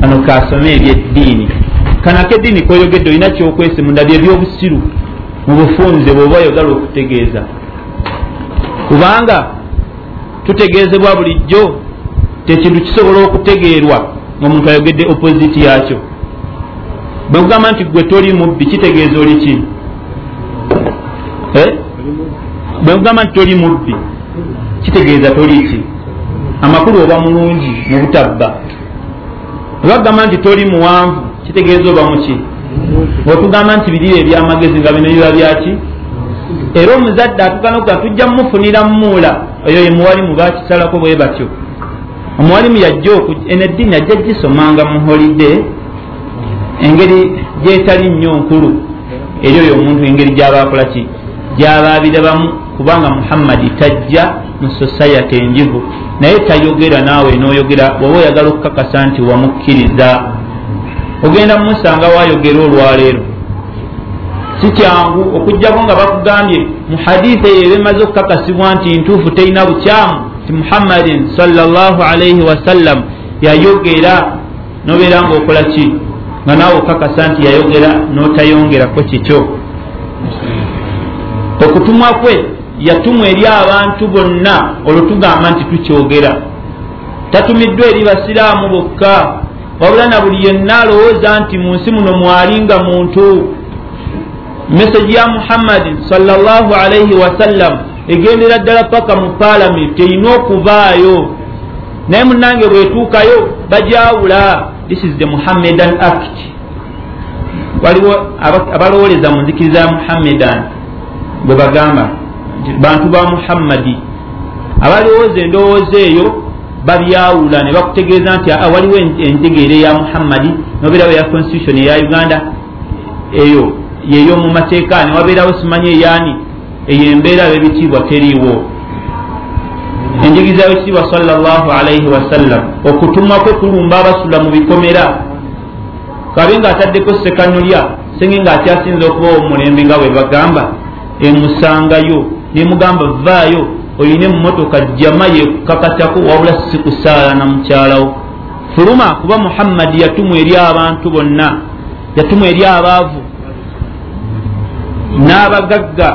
kano kasome ebyeddiini kanako eddiini koyogedde olina kyokwese munda byebyobusiru mu bufunze bweoba oyagala okutegeeza. Kubanga tutegeezebwa bulijjo tekintu kisobola okutegeerwa ngaomuntu ayogedde oppositi yakyo bwekugamba nti gwe toli mubbi kitegeeza oli ki? Eh? bwekugamba nti toli mubbi kitegeeza toli ki? Amakulu oba mulungi mu butabba webagamba nti toli muwanvu kitegeeza oba muki? Otugamba nti birire ebyamagezi nga bino biba byaki era omuzadde atugana okuga tujja mumufunira mumuula. Oyo ye muwalimu bakisalako bwe batyo. Omuwalimu yajja eno eddiini ajja gisomanga mu holide engeri gyetali nnyo nkulu. Eri oyo omuntu engeri gyabakola ki? Gyababirabamu kubanga muhammadi tajja mu sosayati enjivu naye tayogera naawe noyogera waba oyagala okukakasa nti wamukkiriza ogenda mumusanga wayogera olwaleero. Si kyangu okugjako nga bakugambye mu haditha eyo ebemaze okukakasibwa nti ntuufu terina bukyamu ti muhammadin salllah alaihi wasallam yayogera nobeera nga okola ki? Nga naawe okakasa nti yayogera notayongerako kikyo. Okutumwa kwe yatumwa eri abantu bonna olwo tugamba nti tukyogera. Tatumiddwa eri basiraamu bokka wabula na buli yenna alowooza nti mu nsi muno mwalinga muntu. Meseji ya muhammadin salllah alaihi wasallam egendera ddala paka mu paalamenti erina okuvaayo. Naye munange bwetuukayo bajawula this is the muhammedan act. Waliwo abalowoleza mu nzikiriza ya muhammedan bwe bagamba bantu ba muhammadi. Abalowooza endowooza eyo babyawula ne bakutegeeza nti waliwo entegeera eya muhammadi nobeerawo eya constitution eya uganda eyo yeyo mu mateeka ne wabeerawo simanyi eyaani eyo embeera bebitiibwa teriiwo. Enjigiriza wekitiibwa salllah alaihi wasallam okutumwa kwe kulumba abasula mu bikomera. Kabe ngaataddeko sekanulya senge ngaakyasinza okubawo omulembe nga bwe bagamba emusangayo nemugamba vaayo oyina emotoka jama yekukakatako wabula si kusaala na mukyalawo. Fuluma kuba muhammadi yatumwa eri abantu bonna yatumwa eri abaavu n'abagagga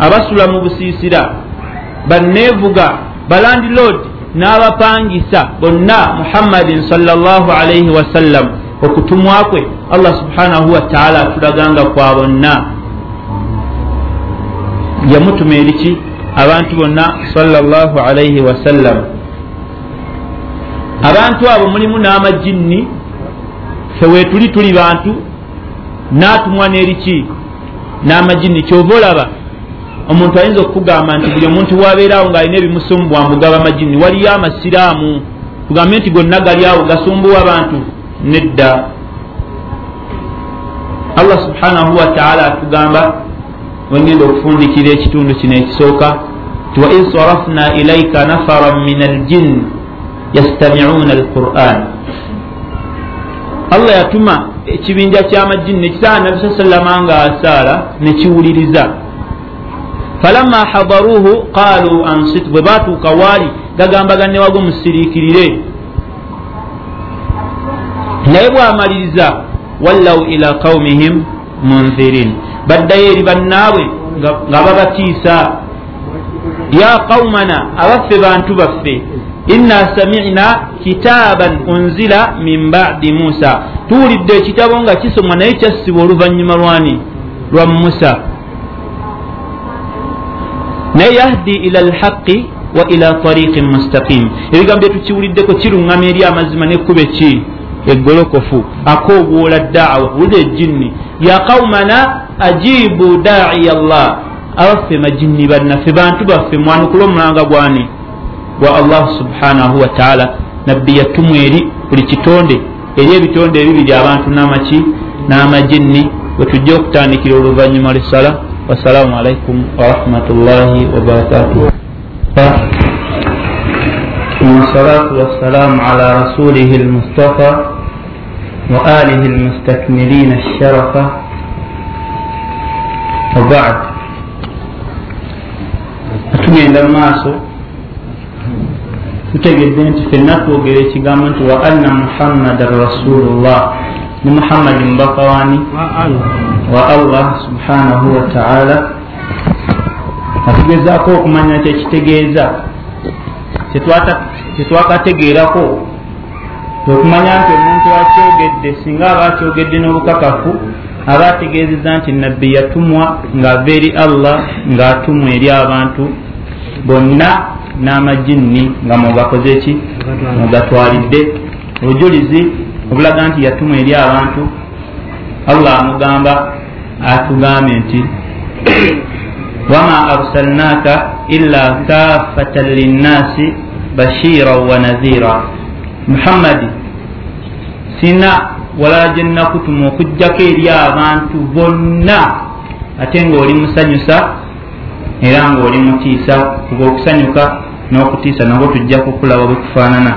abasula mu busiisira baneevuga balandilod n'abapangisa bonna muhammadin salllah alaihi wasallam okutumwa kwe allah subhanahu wataala atulaganga kwa bonna yamutuma eriki abantu bonna salllah alaihi wasallam abantu abo mulimu n'amajinni fewetuli tuli bantu n'atumwa n'eriki n'amajinni kyova olaba omuntu ayinza okukugamba nti buli omuntu wabeerawo ng'alina ebimusumbuwa mbugaba amajinni waliyo amasiraamu. Tugambe nti gonna gali awo gasumbuwa abantu nedda. Allah subhanahu wataala atugamba wengenda okufundikira ekitundu kino ekisooka ti waid sarafna ilaika nafaran min aljin yastamiuna alquran. Allah yatuma ekibinja kyamajini nekisaa nabi saa sallama nga asaala nekiwuliriza falamma hadaruhu qalu ansit bwe batuuka waali gagambagannewago musiriikirire naye bwamaliriza wallau ila qaumihim munzirin baddayo eri bannaabwe nga babatiisa ya qaumana abaffe bantu baffe inna samina kitaban unzila min badi musa tuwulidde ekitabo nga kisomwa naye kyassibwa oluvannyuma lwani lwa musa naye yahdi ila lhaqi wa ila tariqin mustaqim. Ebigambo byetukiwuliddeko kiruŋŋama eri amazima nekkube ki eggolokofu akoobwola daawa wulira ejinni ya qaumana ajibu daiya llah abaffe majinni bannaffe bantu baffe mwanukula omulanga gwani? Gwa allah subhanahu wataala nabbi yatumwa eri buli kitonde eri ebitonde ebibiri abantu n'amaki n'amajinni. Wetujja okutandikira oluvannyuma lwesala wassalamu alaikum warahmatullahi wabarakatuh ثم الصلاة والسلام على رسوله المصطفى وآله المستكملين الشرفة وبعد. tugenda mu maaso tutegedde nti ffenna twogera ekigambo nti wa anna muhammadan rasulullah ne muhammadi mubaka wani wa allah subhanahu wataala atugezaako okumanya kyekitegeeza kyetwata kyetwakategeerako okumanya nti omuntu akyogedde singa aba akyogedde n'obukakafu aba ategeezeza nti nabbi yatumwa ng'ava eri allah ng'atumwa eri abantu bonna n'amajinni nga mugakoze ki? Mugatwalidde obujulizi obulaga nti yatumwa eri abantu allah amugamba atugambye nti wama arsalnaaka illa kaafatan linnaasi bashiira wa nazira muhammadi sina walala gye nnakutuma okugjako eri abantu bonna ate ng'oli musanyusa era ng'oli mutiisa kuba okusanyuka n'okutiisa nabwo tujja kukulaba bwe kufaanana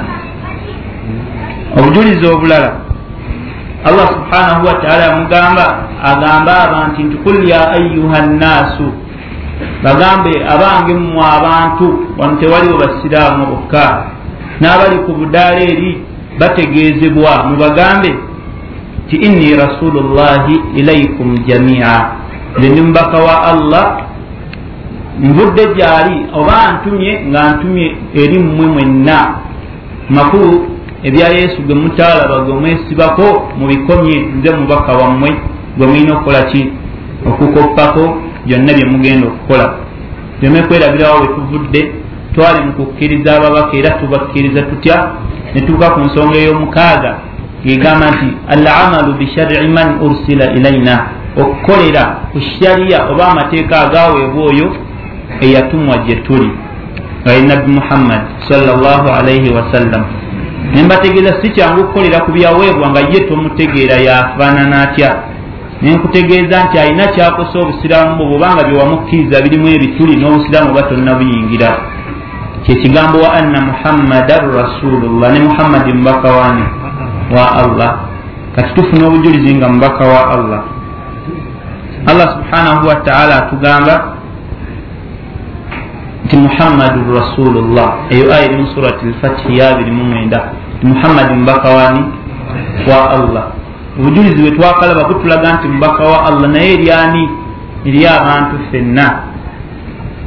obujulizi obulala allah subhanahu wataala yamugamba agamba abantu nti kul ya ayuha nnaasu bagambe abange mmwe abantu wano tewaliwo basiraamu bokka n'abali ku budaala eri bategeezebwa mubagambe ti inni rasulu llahi ilaikum jamia. Nze ndi mubaka wa allah. Nvudde gyali oba ntumye nga ntumye eri mmwe mwenna. Makulu ebya yesu gwe mutalaba gwe mwesibako mubikomye nze mubaka wammwe gwe mulina okukola ki? Okukoppako byonna bye mugenda okukola. Tuleme kwerabirawo bwe tuvudde twali mu kukkiriza ababaka era tubakkiriza tutya? Netuuka ku nsonga ey'omukaaga egamba nti al amalu bishari man ursila ilaina okukolera ku shariya oba amateeka agaweebwa oyo eyatumwa gye tuli. Aye nabbi muhammad salllah alaihi wasallam nembategeeza si kyangu okukolera ku byaweebwa nga ye tomutegeera yafaanana atya nenkutegeeza nti alina kyakosa obusiraamu bwo bwobanga byewamukkiriza birimu ebituli n'obusiraamu oba tolina buyingira kyekigambo wa anna muhammadan rasulullah ne muhammadi mubaka wani wa allah. Kati tufuna obujulizi nga mubaka wa allah. Allah subhanahu wataala atugamba nti muhammadun rasulullah. Eyo aya eri mu surati lfatihi yabiri mu mwenda. Nti muhammadi mubaka wani wa allah obujulizi bwe twakalaba butulaga nti mubaka wa allah naye eryani eri abantu ffenna.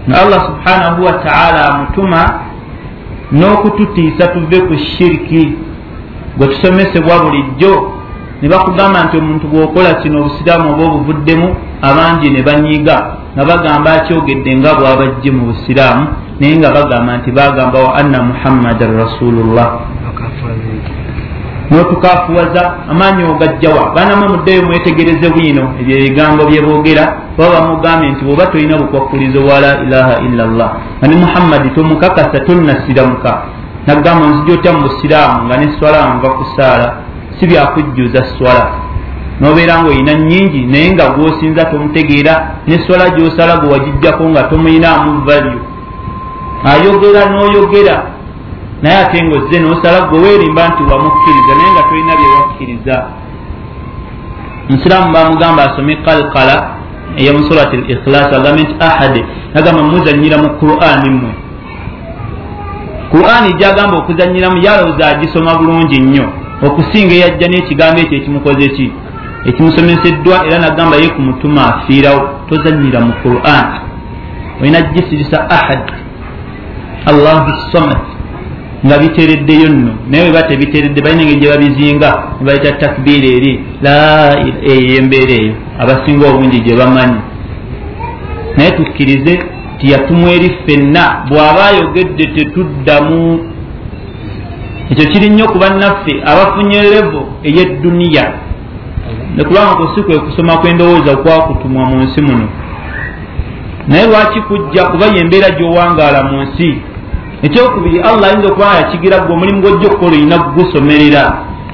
Nga allah subhanahu wataala amutuma n'okututiisa tuve ku shiriki. Gwe tusomesebwa bulijjo ne bakugamba nti omuntu gwokola kino obusiraamu oba obuvuddemu abangi ne banyiga nga bagamba akyogedde nga bwabajje mu busiraamu naye nga bagamba nti bagamba wa anna muhammadan rasulullah n'otukafuwaza amaanyi ogajjawa. Banama muddeyo mwetegereze bwino ebyo ebigambo bye boogera oba bamugambye nti bwoba tolina bukwakkulizo wa la ilaha illa llah nga ne muhammadi tomukakasa tonnasiramuka nagamba nzija otya mu busiraamu nga ne swala nva kusaala si byakujjuza swala. Nobeera ngaolina nyingi naye nga gwosinza tomutegeera ne swala gyosala gwe wagijjako nga tomuyinaamu value. Ayogera n'oyogera naye ate ngaozze nosala gwe weerimba nti wamukkiriza naye nga tolina byewakkiriza musiraamu bamugamba asome kalkala eyamusurat l ikhilas agambe nti ahade agamba muzanyira mu qurani mmwe. Qurani gyagamba okuzanyiramu yalowooza agisoma bulungi nnyo okusinga eyajja n'ekigambo ekyo ekimukoze ki? Ekimusomeseddwa era nagamba ye ku mutuma afiirawo tozanyira mu quran. Olina gisirisa ahad allahu samad nga bitereddeyo nno naye weba tebiteredde balina engeri gye babizinga nebayita takbiira eri eyo embeera eyo. Abasinga obungi gye bamanyi. Naye tukkirize tiyatumwa eri ffenna bw'aba ayogedde tetuddamu. Ekyo kiri nnyo ku bannaffe abafunye levo ey'edduniya. Nekubanga kusi kwe kusoma kwendowooza kwakutumwa mu nsi muno. Naye lwaki kujja kuba yembeera gy'owangaala mu nsi ekyokubiri allah ayinza okuba yakigira gwe omulimu gwojja okukola olina kugusomerera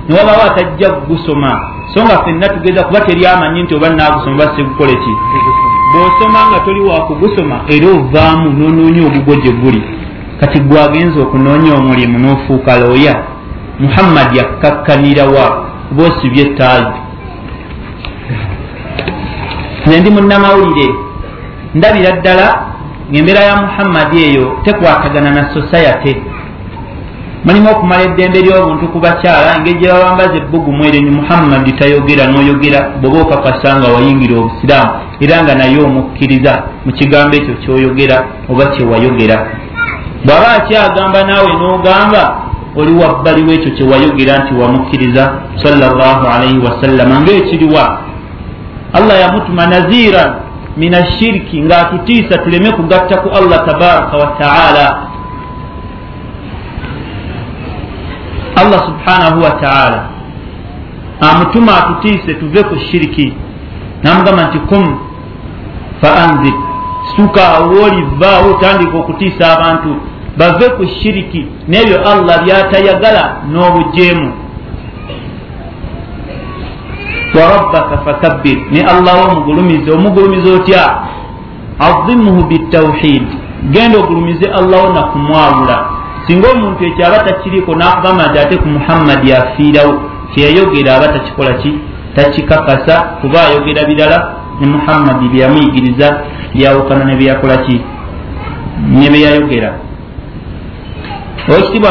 newabawo atajja kugusoma so nga ffenna tugeza kuba teri amanyi nti oba nagusoma oba sigukole ki? Bw'osoma nga toli wakugusoma era ovaamu nonoonya ogugwo gye guli. Kati gwagenza okunoonya omulimu n'ofuuka looya muhammadi yakkakkanirawa kuba osibye ettaazi nze ndi munnamawulire. Ndabira ddala ngaembeera ya muhammadi eyo tekwatagana na society. Mulimu okumala eddembe ly'obuntu ku bakyala engeri gye babambaza ebbugumu ere ni muhammadi tayogera n'oyogera bweoba okakasa nga wayingira obusiraamu era nga naye omukkiriza mu kigambo ekyo kyoyogera oba kyewayogera bw'aba akyagamba naawe n'ogamba oli wabbali w'ekyo kyewayogera nti wamukkiriza salaalaihi wasallama ngaekiriwa allah yamutuma naziran min ashiriki ng'atutiisa tuleme kugatta ku allah tabaraka wataala allah subhanahu wataala amutuma atutiise tuve ku shiriki namugamba nti kum fa anzir suka woolivaawo otandika okutiisa abantu. Bave ku shiriki n'ebyo allah byatayagala n'obujeemu warabbaka fakabbir ne allah omugulumize omugulumize otya? Azimuhu bitawhid. Genda ogulumize allahwo nakumwawula singa omuntu ekyo aba takiriiko nakugamba nti ate ku muhammadi afiirawo kyeyayogera aba takikola ki? Takikakasa kuba ayogera birala ne muhammadi byeyamuyigiriza byawukana ne byakola ki? Ne byeyayogera owekitiibwa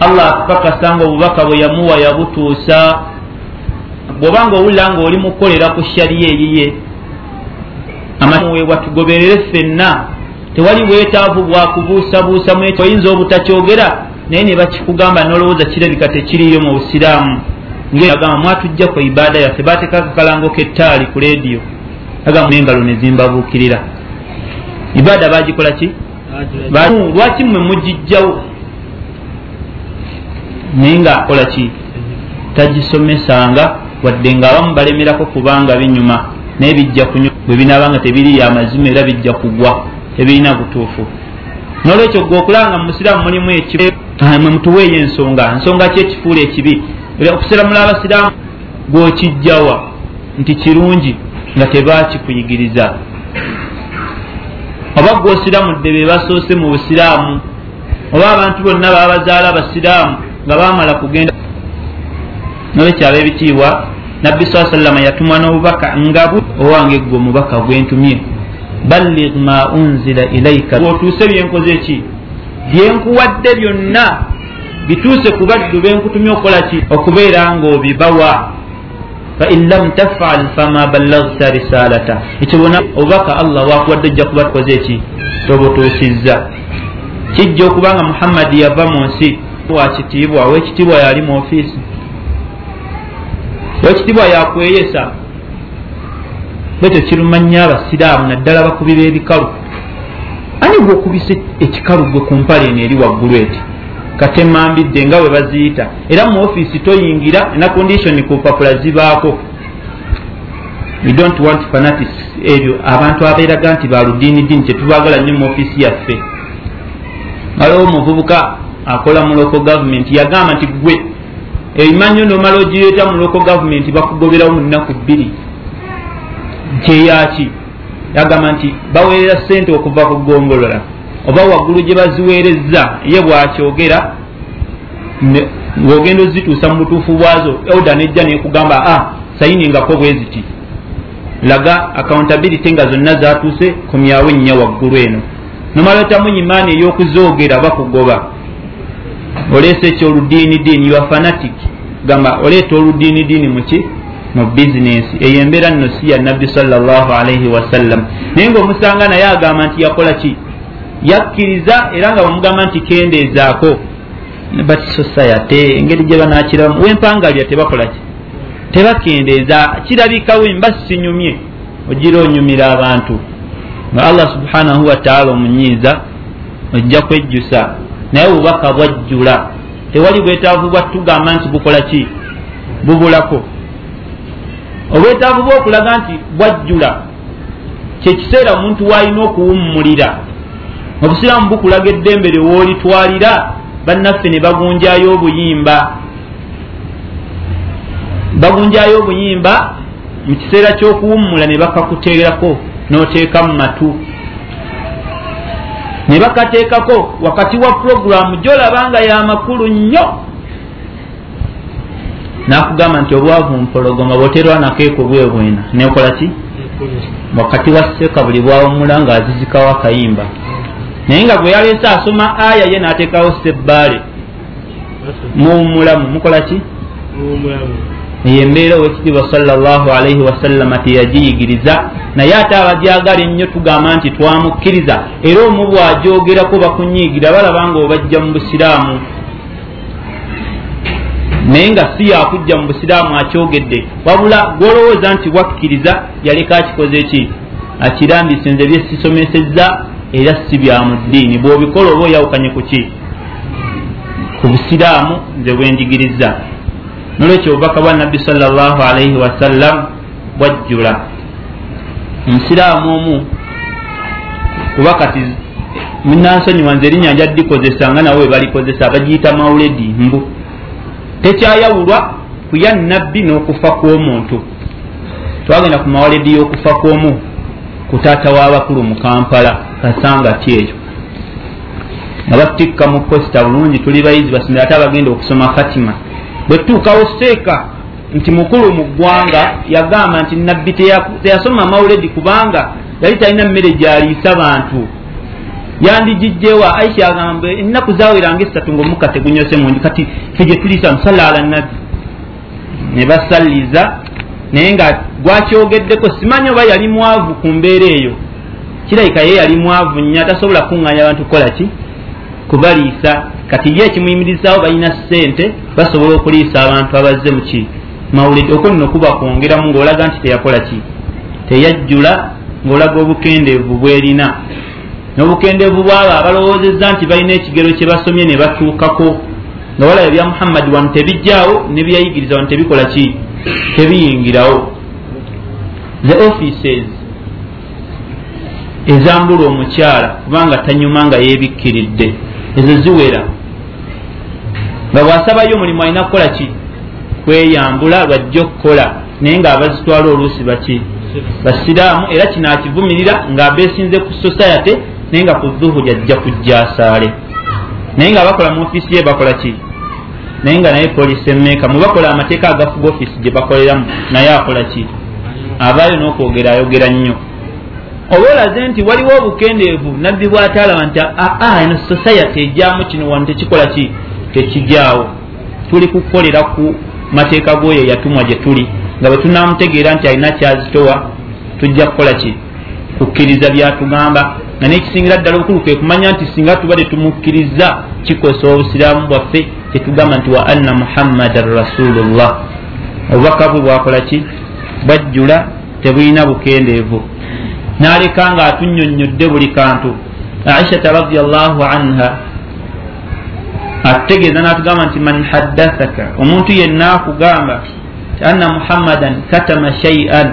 allah akukakasa nga obubaka bwe yamuwa yabutuusa bw'oba nga owulira nga oli mukukolera ku shariya eriye amaweebwa tugoberere ffenna tewali bwetaavu bwakubuusabuusa oyinza obutakyogera naye ne bakikugamba nolowooza kirabika tekiriyo mu busiraamu. Ngagamba mwatujja ku ibaada yaffe bateekako kalango kettaali ku lediyo agamba nengalo ne zimbabuukirira. Ibaada bagikola ki? Lwaki mmwe mugijjawo? Naye nga akola ki? Tagisomesanga wadde ngaabamu balemerako kubanga binyuma naye bijja kunywa. Bwe binaabanga tebiri amazima era bijja kugwa tebirina butuufu. Nolwekyo gwe okulanga mu musiraamu mulimu ekimwe mutuweeyo ensonga nsonga ki ekifuula ekibi? Okusiramula abasiraamu gwokijjawa nti kirungi nga tebakikuyigiriza oba gwosiramudde be basoose mu busiraamu oba abantu bonna baba bazaala abasiraamu nga bamala kugenda nolwekyo ab'ebitiibwa nabbi saa sallama yatumwa n'obubaka nga owange gwe omubaka gwentumye ballig ma unzila ilaika otuuse byenkoze ki? Byenkuwadde byonna bituuse ku baddu benkutumye okukola ki? Okubeera nga obibawa fain lam tafal fama ballagta risalata. Ekyo bona obubaka allah wakuwadde ojja kuba tukoze ki? Tobutuusizza. Kijja okubanga muhammadi yava mu nsi. Wakitiibwa owekitiibwa yali mu ofiisi owekitiibwa yakweyesa. Bwekyo kirumanya abasiraamu naddala bakubi b'ebikalu. Ani gweokubisa ekikalu gwe ku mpale eno eri waggulu eti? Katemambidde nga bwe baziyita. Era mu ofiisi toyingira ena konditioni ku mpapula zibaako. We don't want fanatis ebyo abantu abeeraga nti baludiini diini tetubagala nnyo mu ofiisi yaffe. Aliwo omuvubuka akola mu local gavumenti yagamba nti gwe ebimanyo nomala ogireeta mu local gavumenti bakugoberawo mu nnaku bbiri. Kyeyaki yagamba nti baweerera sente okuva ku gongolola. Oba waggulu gye baziweerezza ye bwakyogera ng'ogenda ozituusa mu butuufu bwazo oda nejja nekugamba a ah, sayiningako bwe ziti laga accountability nga zonna zatuuse komyawo ennya waggulu eno. Nomala otamunyimaani ey'okuzoogera bakugoba oleesa ekyoludiini diini ywa fanatic. Gamba oleeta oludiini diini muki mu bizinesi eyo embeera nno si ya nabbi salaalaihi wasallam naye ngaomusanga naye agamba nti yakola ki? Yakkiriza era nga bamugamba nti kendeezaako. But society engeri gye banakiramu wempangalya tebakola ki? Tebakendeeza. Kirabikawo mba sinyumye ogira onyumira abantu. Nga allah subhanahu wataala omunyiiza ojja kwejjusa naye obubaka bwajjula. Tewali bwetaavu bwatugamba nti bukola ki? Bubulako. Obwetaavu bwokulaga nti bwajjula kyekiseera omuntu waalina okuwummulira. Obusiraamu bukulaga eddembe lyewoolitwalira bannaffe ne bagunjayo obuyimba. Bagunjayo obuyimba mu kiseera ky'okuwummula ne bakakuteerako n'oteeka mu matu ne bakateekako wakati wa puroguramu gyolaba nga yamakulu nnyo. Nakugamba nti obwavu mpologoma bwoterwanako bwe bwena. Nekola ki? Wakati wa seeka buli bwawumula nga azizikawo akayimba naye nga gwe yaleese asoma aya ye nateekawo sebbaale mumulamu mukola ki eyo embeera owekitiibwa salaalaihi wasallama teyagiyigiriza naye ate abajagala ennyo tugamba nti twamukkiriza. Era omu bwajogerako bakunyiigira balaba nga obajja mu busiraamu. Naye nga si yakujja mu busiraamu akyogedde wabula gwolowooza nti wakkiriza yaleka akikoze ki? Akirambise nze byesisomesezza era si bya mu ddiini. Bw'obikola oba oyawukanye ku ki? Ku busiraamu nze bwenjigiriza nolwekyo obubaka bwa nabbi salllah alaihi wasallam bwajjula omusiraamu omu kuba kati munansonyiwa nze erinnya nja dikozesa nga nawe webalikozesa bagiyita mauledi mbu. Tekyayawulwa kuya nabbi n'okufa kw'omuntu twagenda ku mawaledi y'okufa kw'omu ku taata w'abakulu mu kampala kasanga ti eyo nga batikka mu posita bulungi tuli bayizi basomera ate abagenda okusoma katima bwetuukawo seeka nti mukulu mu ggwanga yagamba nti nabbi teyasoma mauledi kubanga yali talina mmere gyaliisa bantu. Yandigijjewa aisha agamba ennaku zawiranga esatu ngaomuka tegunyose mundi kati fe gye tuliisa musala ala nabbi ne basalliza naye nga gwakyogeddeko simanyi oba yali mwavu ku mbeera eyo. Kirabika ye yali mwavu nnyo atasobola kuŋŋanya abantu kukola ki kubaliisa. Kati ye ekimuyimirizaawo balina ssente basobola okuliisa abantu abazze muki mawulidi okwo nno kuba kwongeramu ng'olaga nti teyakola ki? Teyajjula ng'olaga obukendeevu bwerina. N'obukendeevu bwabo abalowoozezza nti balina ekigero kye basomye ne batuukako. Nga walaba bya muhammadi wanu tebijjaawo ne byayigiriza wanu tebikola ki? Tebiyingirawo. The offices ezambula omukyala kubanga tanyuma nga yeebikkiridde ezo ziwera nga bwasabayo omulimu alina kukola ki? Kweyambula lwajja okukola. Naye nga abazitwala oluusi baki? Basiraamu era kino akivumirira ngaabeesinze ku society naye nga ku zuhuri ajja kujja asaale. Naye nga bakola mu ofiisi ye bakola ki? Naye nga naye polisi emeeka mubakola amateeka agafuga ofiisi gye bakoleramu naye akola ki? Abaayo n'okwogera ayogera nnyo oba olaze nti waliwo obukendeevu nabbi bwataalaba nti aa eno society ejyamu kino wano tekikola ki? Tekijaawo tuli kukolera ku mateeka g'oyo yatumwa gye tuli nga bwe tunamutegeera nti alina kyazitowa tujja kukola ki? Kukkiriza byatugamba. Nga nekisingira ddala obukulu kwe kumanya nti singa tuba tetumukkiriza kikosa obusiraamu bwaffe tetugamba nti wa anna muhammadan rasulullah. Obubaka bwe bwakola ki? Bwajjula tebulina bukendeevu n'aleka nga atunyonyodde buli kantu. Aishata radiallahu anha atutegeeza n'atugamba nti man haddathaka? Omuntu yenna akugamba anna muhammadan katama shaian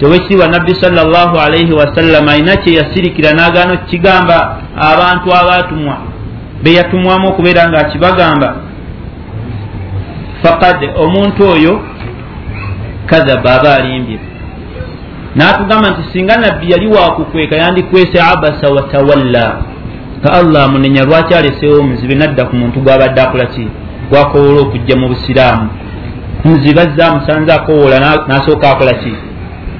tewekitiibwa nabbi salllah alaihi wasallama alina kye yasirikira n'agaana okukigamba abantu abaatumwa beyatumwamu okubeera nga akibagamba fakad omuntu oyo kadhaba aba alimbye n'atugamba nti singa nabbi yali wakukweka yandikwese abasa watawalla ka allah amunenya lwaki aleseewo omuzibe nadda ku muntu gwabadde akola ki? Gwakowola okujja mu busiraamu. Muzibe azze amusanze akowola n'asooka akola ki?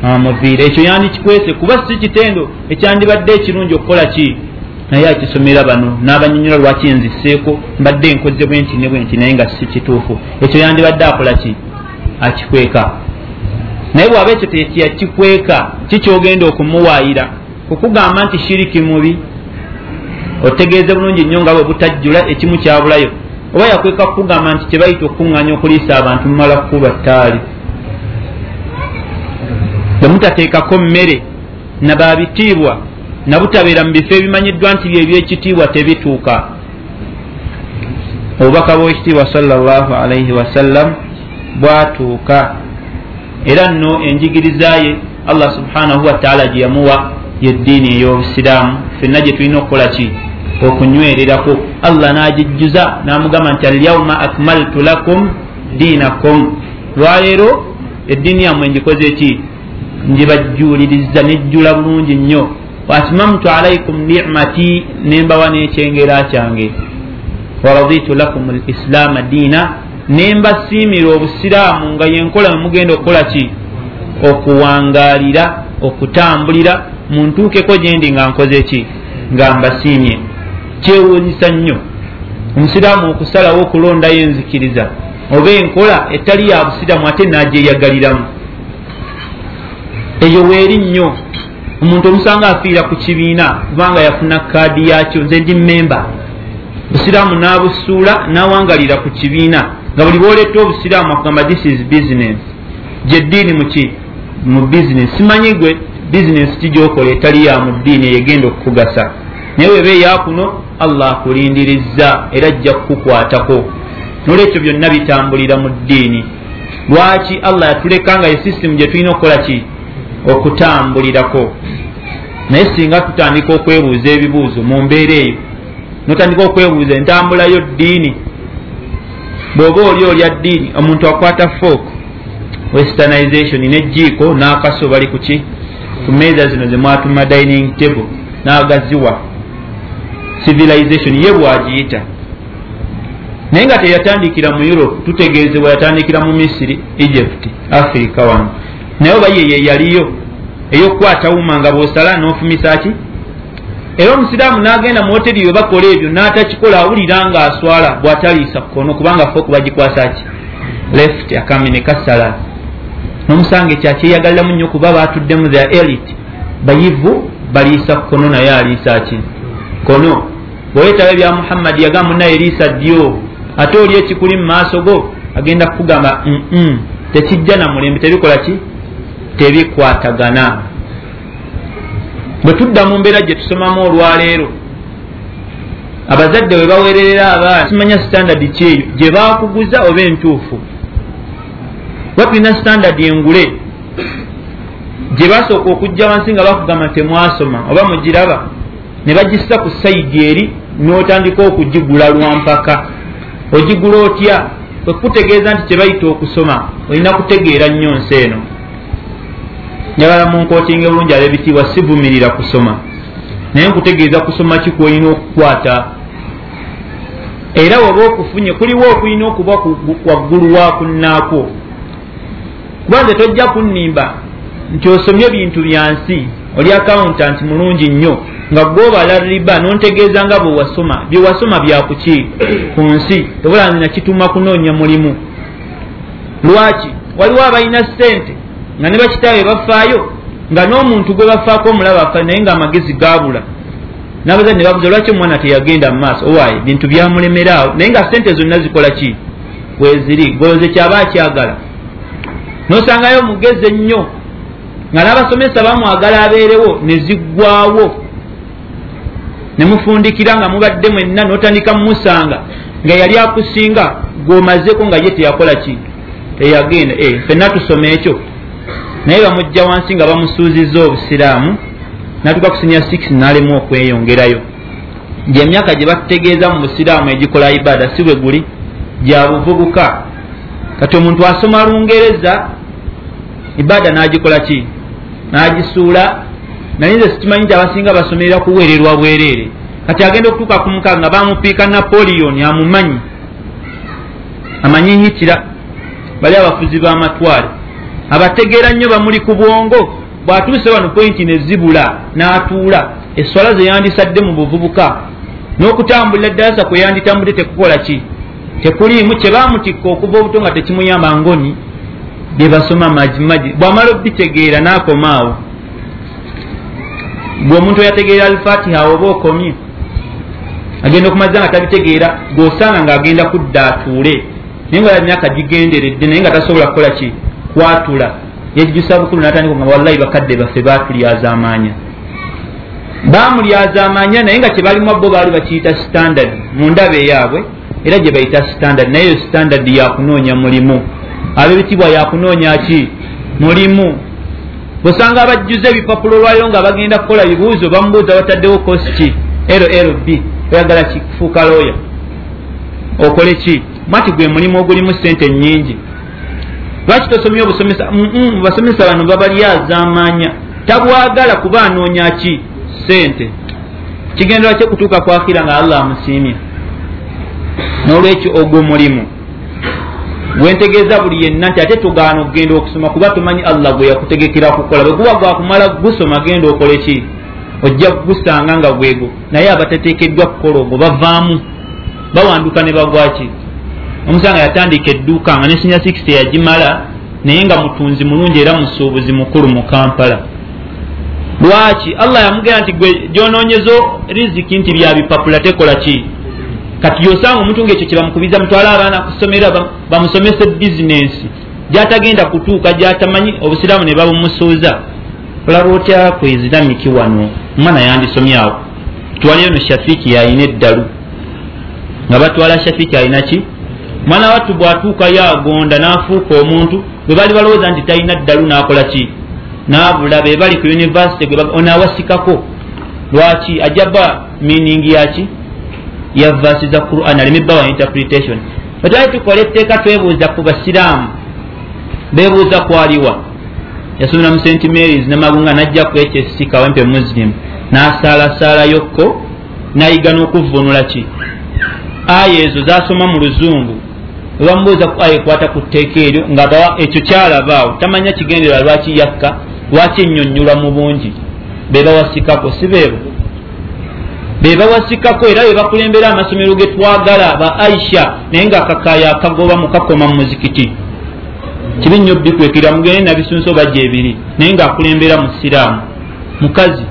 Amuviire. Ekyo yandikikwese kuba si kitendo ekyandibadde ekirungi okukola ki? Naye akisomera bano n'abanyonyola lwaki nziseeko mbadde nkoze bwenti ne bwenti naye nga si kituufu. Ekyo yandibadde akola ki? Akikweka naye bwaba ekyo tekiyakikweka kikyogenda okumuwaayira. Kukugamba nti shiriki mubi otegeeze bulungi nnyo nga bwe butajjula ekimu kyabulayo oba yakweka kukugamba nti kyebayita okukuŋŋanya okuliisa abantu mumala kukuba ttaali bwemutateekako mmere nababitiibwa nabutabeera mu bifo ebimanyiddwa nti byebyekitiibwa tebituuka. Obubaka bwekitiibwa salllah alaihi wasallam bwatuuka era nno enjigiriza ye allah subhanahu wataala gye yamuwa yeddiini ey'obusiraamu. Fenna gye tulina okukola ki? Okunywererako. Allah n'agijjuza n'amugamba nti alyauma akmaltu lakum diinakum. Lwaleero eddiini yammwe njikoze ki? Njibajjuuliriza nejjula bulungi nnyo. Waatmamtu alaikum nicmati nembawa n'ekyengera kyange. Waraditu lakum lislaama diina nembasiimira obusiraamu nga yenkola memugenda okukola ki? Okuwangaalira okutambulira muntuukeko gyendi nga nkoze ki? Nga mbasiimye. Kyewuunyisa nnyo. Omusiraamu okusalawo okulondayo enzikiriza oba enkola etali ya busiraamu ate nagyeyagaliramu eyo weeri nnyo. Omuntu omusanga afiira ku kibiina kubanga yafuna kaadi yakyo nze ndi memba busiraamu n'abusuula n'awangalira ku kibiina nga buli bwoleta obusiraamu akugamba this is business. Gyeddiini muki mu business. Simanyi gwe business kigyokola etali ya mu ddiini eyegenda okukugasa. Naye weba eyakuno allah akulindirizza era ajja kukukwatako. Nolwekyo byonna bitambulira mu ddiini. Lwaki allah yatuleka nga ye system gye tulina okukola ki? Okutambulirako. Naye singa tutandika okwebuuza ebibuuzo mu mbeera eyo notandika okwebuuza entambulayo ddiini bw'oba oli olya ddiini omuntu akwata folk westernization nejiiko n'akaso bali kuki ku meeza zino zemwatuma dining table n'agaziwa. Civilization ye bwagiyita. Naye nga teyatandikira mu europe tutegeezebwa yatandikira mu misiri egypt africa wano. Naye oba yeye yaliyo eyokukwata wuma nga bwosala n'ofumisa ki era omusiraamu n'agenda mu hoteri yo bakola ebyo n'atakikola awulira ng'aswala bw'ataliisa kkono kubanga foku bagikwasa ki? Left akamene kasala n'omusanga ekyakyeyagaliramu nnyo kuba batuddemu the elite. Bayivu baliisa kkono naye aliisa ki? Kono bwoletawo ebya muhammadi yagamba munaye liisa ddyo. Ate oli ekikuli mu maaso go agenda kukugamba tekijja na mulembe. Tebikola ki? Tebikwatagana bwe tudda mu mbeera gye tusomamu olwaleero abazadde we bawererera abaana simanya sitandadi kyeyo gye bakuguza oba entuufu? Ba tulina sitandadi engule? Gye basooka okujja wansi nga bakugamba temwasoma oba mugiraba ne bagissa ku sayidi eri n'otandika okugigula lwampaka ogigula otya? Kwekutegeeza nti kyebayita okusoma olina kutegeera nnyo nsi eno njagala munkootinge bulungi ab'ebitiibwa sivumirira kusoma. Naye nkutegeeza kusoma ki kwolina okukwata. Era waba okufunye kuliwo okulina okuba waggulu wakunnaakwo kuba nze tojja kunnimba nti osomye bintu bya nsi oli akawuntanti mulungi nnyo nga gwobala riba nontegeeza nga bwewasoma byewasoma byakuki ku nsi. Tobola nzina kituma kunoonya mulimu. Lwaki? Waliwo abalina sente nga ne bakitaawe bafaayo nga n'omuntu gwe bafaako omulaba afa naye nga amagezi gaabula. Nabazadde babuza lwaki omwana teyagenda mu maaso? Owaaye bintu byamulemeraawo naye nga sente zonna zikola ki? Weziri goloze kyaba akyagala. Nosangayo mugezi ennyo nga n'abasomesa bamwagala abeerewo ne ziggwawo ne mufundikira nga mubadde mwenna n'otandika mumusanga nga yali akusinga gw'omazeko nga ye teyakola ki? Teyagenda eh, fenna tusoma ekyo naye bamujja wansi nga bamusuuzizza obusiraamu natuka kusinya 6 n'alemu okweyongerayo. Gyemyaka gye batutegeeza mu busiraamu egikola ibaada si bwe guli gya buvubuka. Kati omuntu asoma lungereza ibaada n'agikola ki? N'agisuula. Naye nze sikimanyi nti abasinga basomerera kuweererwa bwereere. Kati agenda okutuuka ku mukaga nga bamupiika napoleon amumanyi. Amanyi hitira bali abafuzi b'amatwale abategeera nnyo bamuli ku bwongo. Bw'atuuse wano pointi nezibula n'atuula. Eswala ze yandisadde mu buvubuka. N'okutambulira ddalasa kwe yanditambudde tekukola ki? Tekuliimu kye baamutikka okuva obuto nga tekimuyamba ngoni bye basoma majimaji bw'amala obitegeera n'akomaawo gwe omuntu oyategeera alfatiha oba okomye agenda okumaza nga tabitegeera gweosanga ng'agenda kudda atuule. Naye nga myaka gigenderedde naye nga tasobola kukola ki kwatula yejjusa bukulu natandika nga wallahi bakadde baffe batulyazaamaanya bamulyazaamaanya naye nga kyebalimu bo baali bakiyita standard mu ndaba eyaabwe era gye bayita standard. Naye eyo standard yakunoonya mulimu. Ab'ebitibwa yakunoonya ki? Mulimu. Osanga abajjuza ebipapulo olwaliro nga bagenda kukola bibuuzo bamubuuza bataddewo kosi ki? Llb oyagala kikufuuka looya okole ki? Mati gwe mulimu ogulimu sente nyingi lwaki tosomye basomesa bano babalyazaamaanya tabwagala kuba anoonya ki? Sente kigendera kye kutuuka kwakira nga allah amusiimya n'olwekyo ogwo mulimu gwentegeeza buli yenna nti ate tugaana okugenda okusoma kuba tumanyi allah gwe yakutegekera kukola. Bwe guba gwakumala gusoma genda okole ki? Ojja kugusanga nga gwego naye abateteekeddwa kukola ogwo bavaamu. Bawanduka ne bagwaki omusanga yatandika edduuka nga nesinya 60 yagimala naye nga mutunzi mulungi era musuubuzi mukulu mu kampala. Lwaki? Allah yamugera nti gwe gyononyezo riziki nti byabipapula tekola ki? Kati yosanga omuntu ngaekyo kyebamukubiza mutwale abaana kusomera bamusomese bizinensi gyatagenda kutuuka gyatamanyi obusiraamu ne babumusuuza. Olaba otya kweziramiki wano? Omwana yandisomyawo twaliyo no shafiiki yayina eddalu. Nga batwala shafiiki alina ki mwana wattu bwatuukayo agonda n'afuuka omuntu bwe bali balowooza nti talina ddalu n'akola ki? N'abula be bali ku univesity onaawasikako lwaki? Ajaba mining yaki ya vasi za quran alemebbawa interpretation. Wetwali tukola etteeka twebuuza ku basiraamu bebuuza kwaliwa. Yasomera mu st marys namagunga najja ku hsc kawempe muslim. N'asaalasaalayokko nayiga n'okuvunula ki? Aya ezo zasoma mu luzungu webamubuuza ku aya ekwata ku tteeka eryo nga ekyo kyalabaawo tamanya kigendera lwaki yakka lwaki ennyonnyolwa mu bungi. Bebawasikako si beebo bebawasikako era bebakulembera amasomero ge twagala ba aisha naye nga kakaya akagoba mukakoma mu muzikiti. Kibi nnyo bikwekera mugende nabisunso bajja ebiri naye ngaakulembera mu siraamu. Mukazi.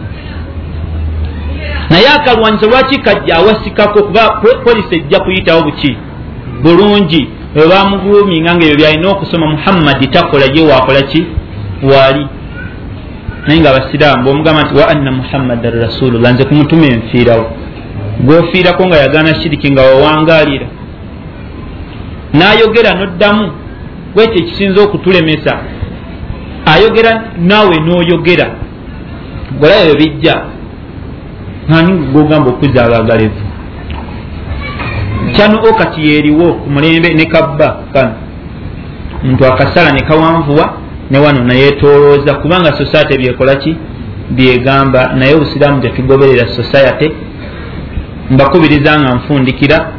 Naye akalwanyisa lwaki kajja awasikako kuba polisi ejja kuyitawo buki? Bulungi webamuguluminga nga ebyo byalina okusoma muhammadi takola ye wakola ki? Waali naye nga abasiraamu bomugamba nti wa anna muhammadan rasulullah nze kumutuma enfiirawo gwofiirako nga yagana shiriki nga wawangaalira. N'ayogera noddamu bwekyo ekisinza okutulemesa. Ayogera naawe n'oyogera. Golaba ebyo bijja ani gogamba okuza abaagalevu kyano okati yeeriwo ku mulembe ne kabba? Kano muntu akasala ne kawanvuwa ne wano nayetolooza kubanga sosayate byekola ki? Byegamba naye obusiraamu tetugoberera sosayate mbakubiriza nga nfundikira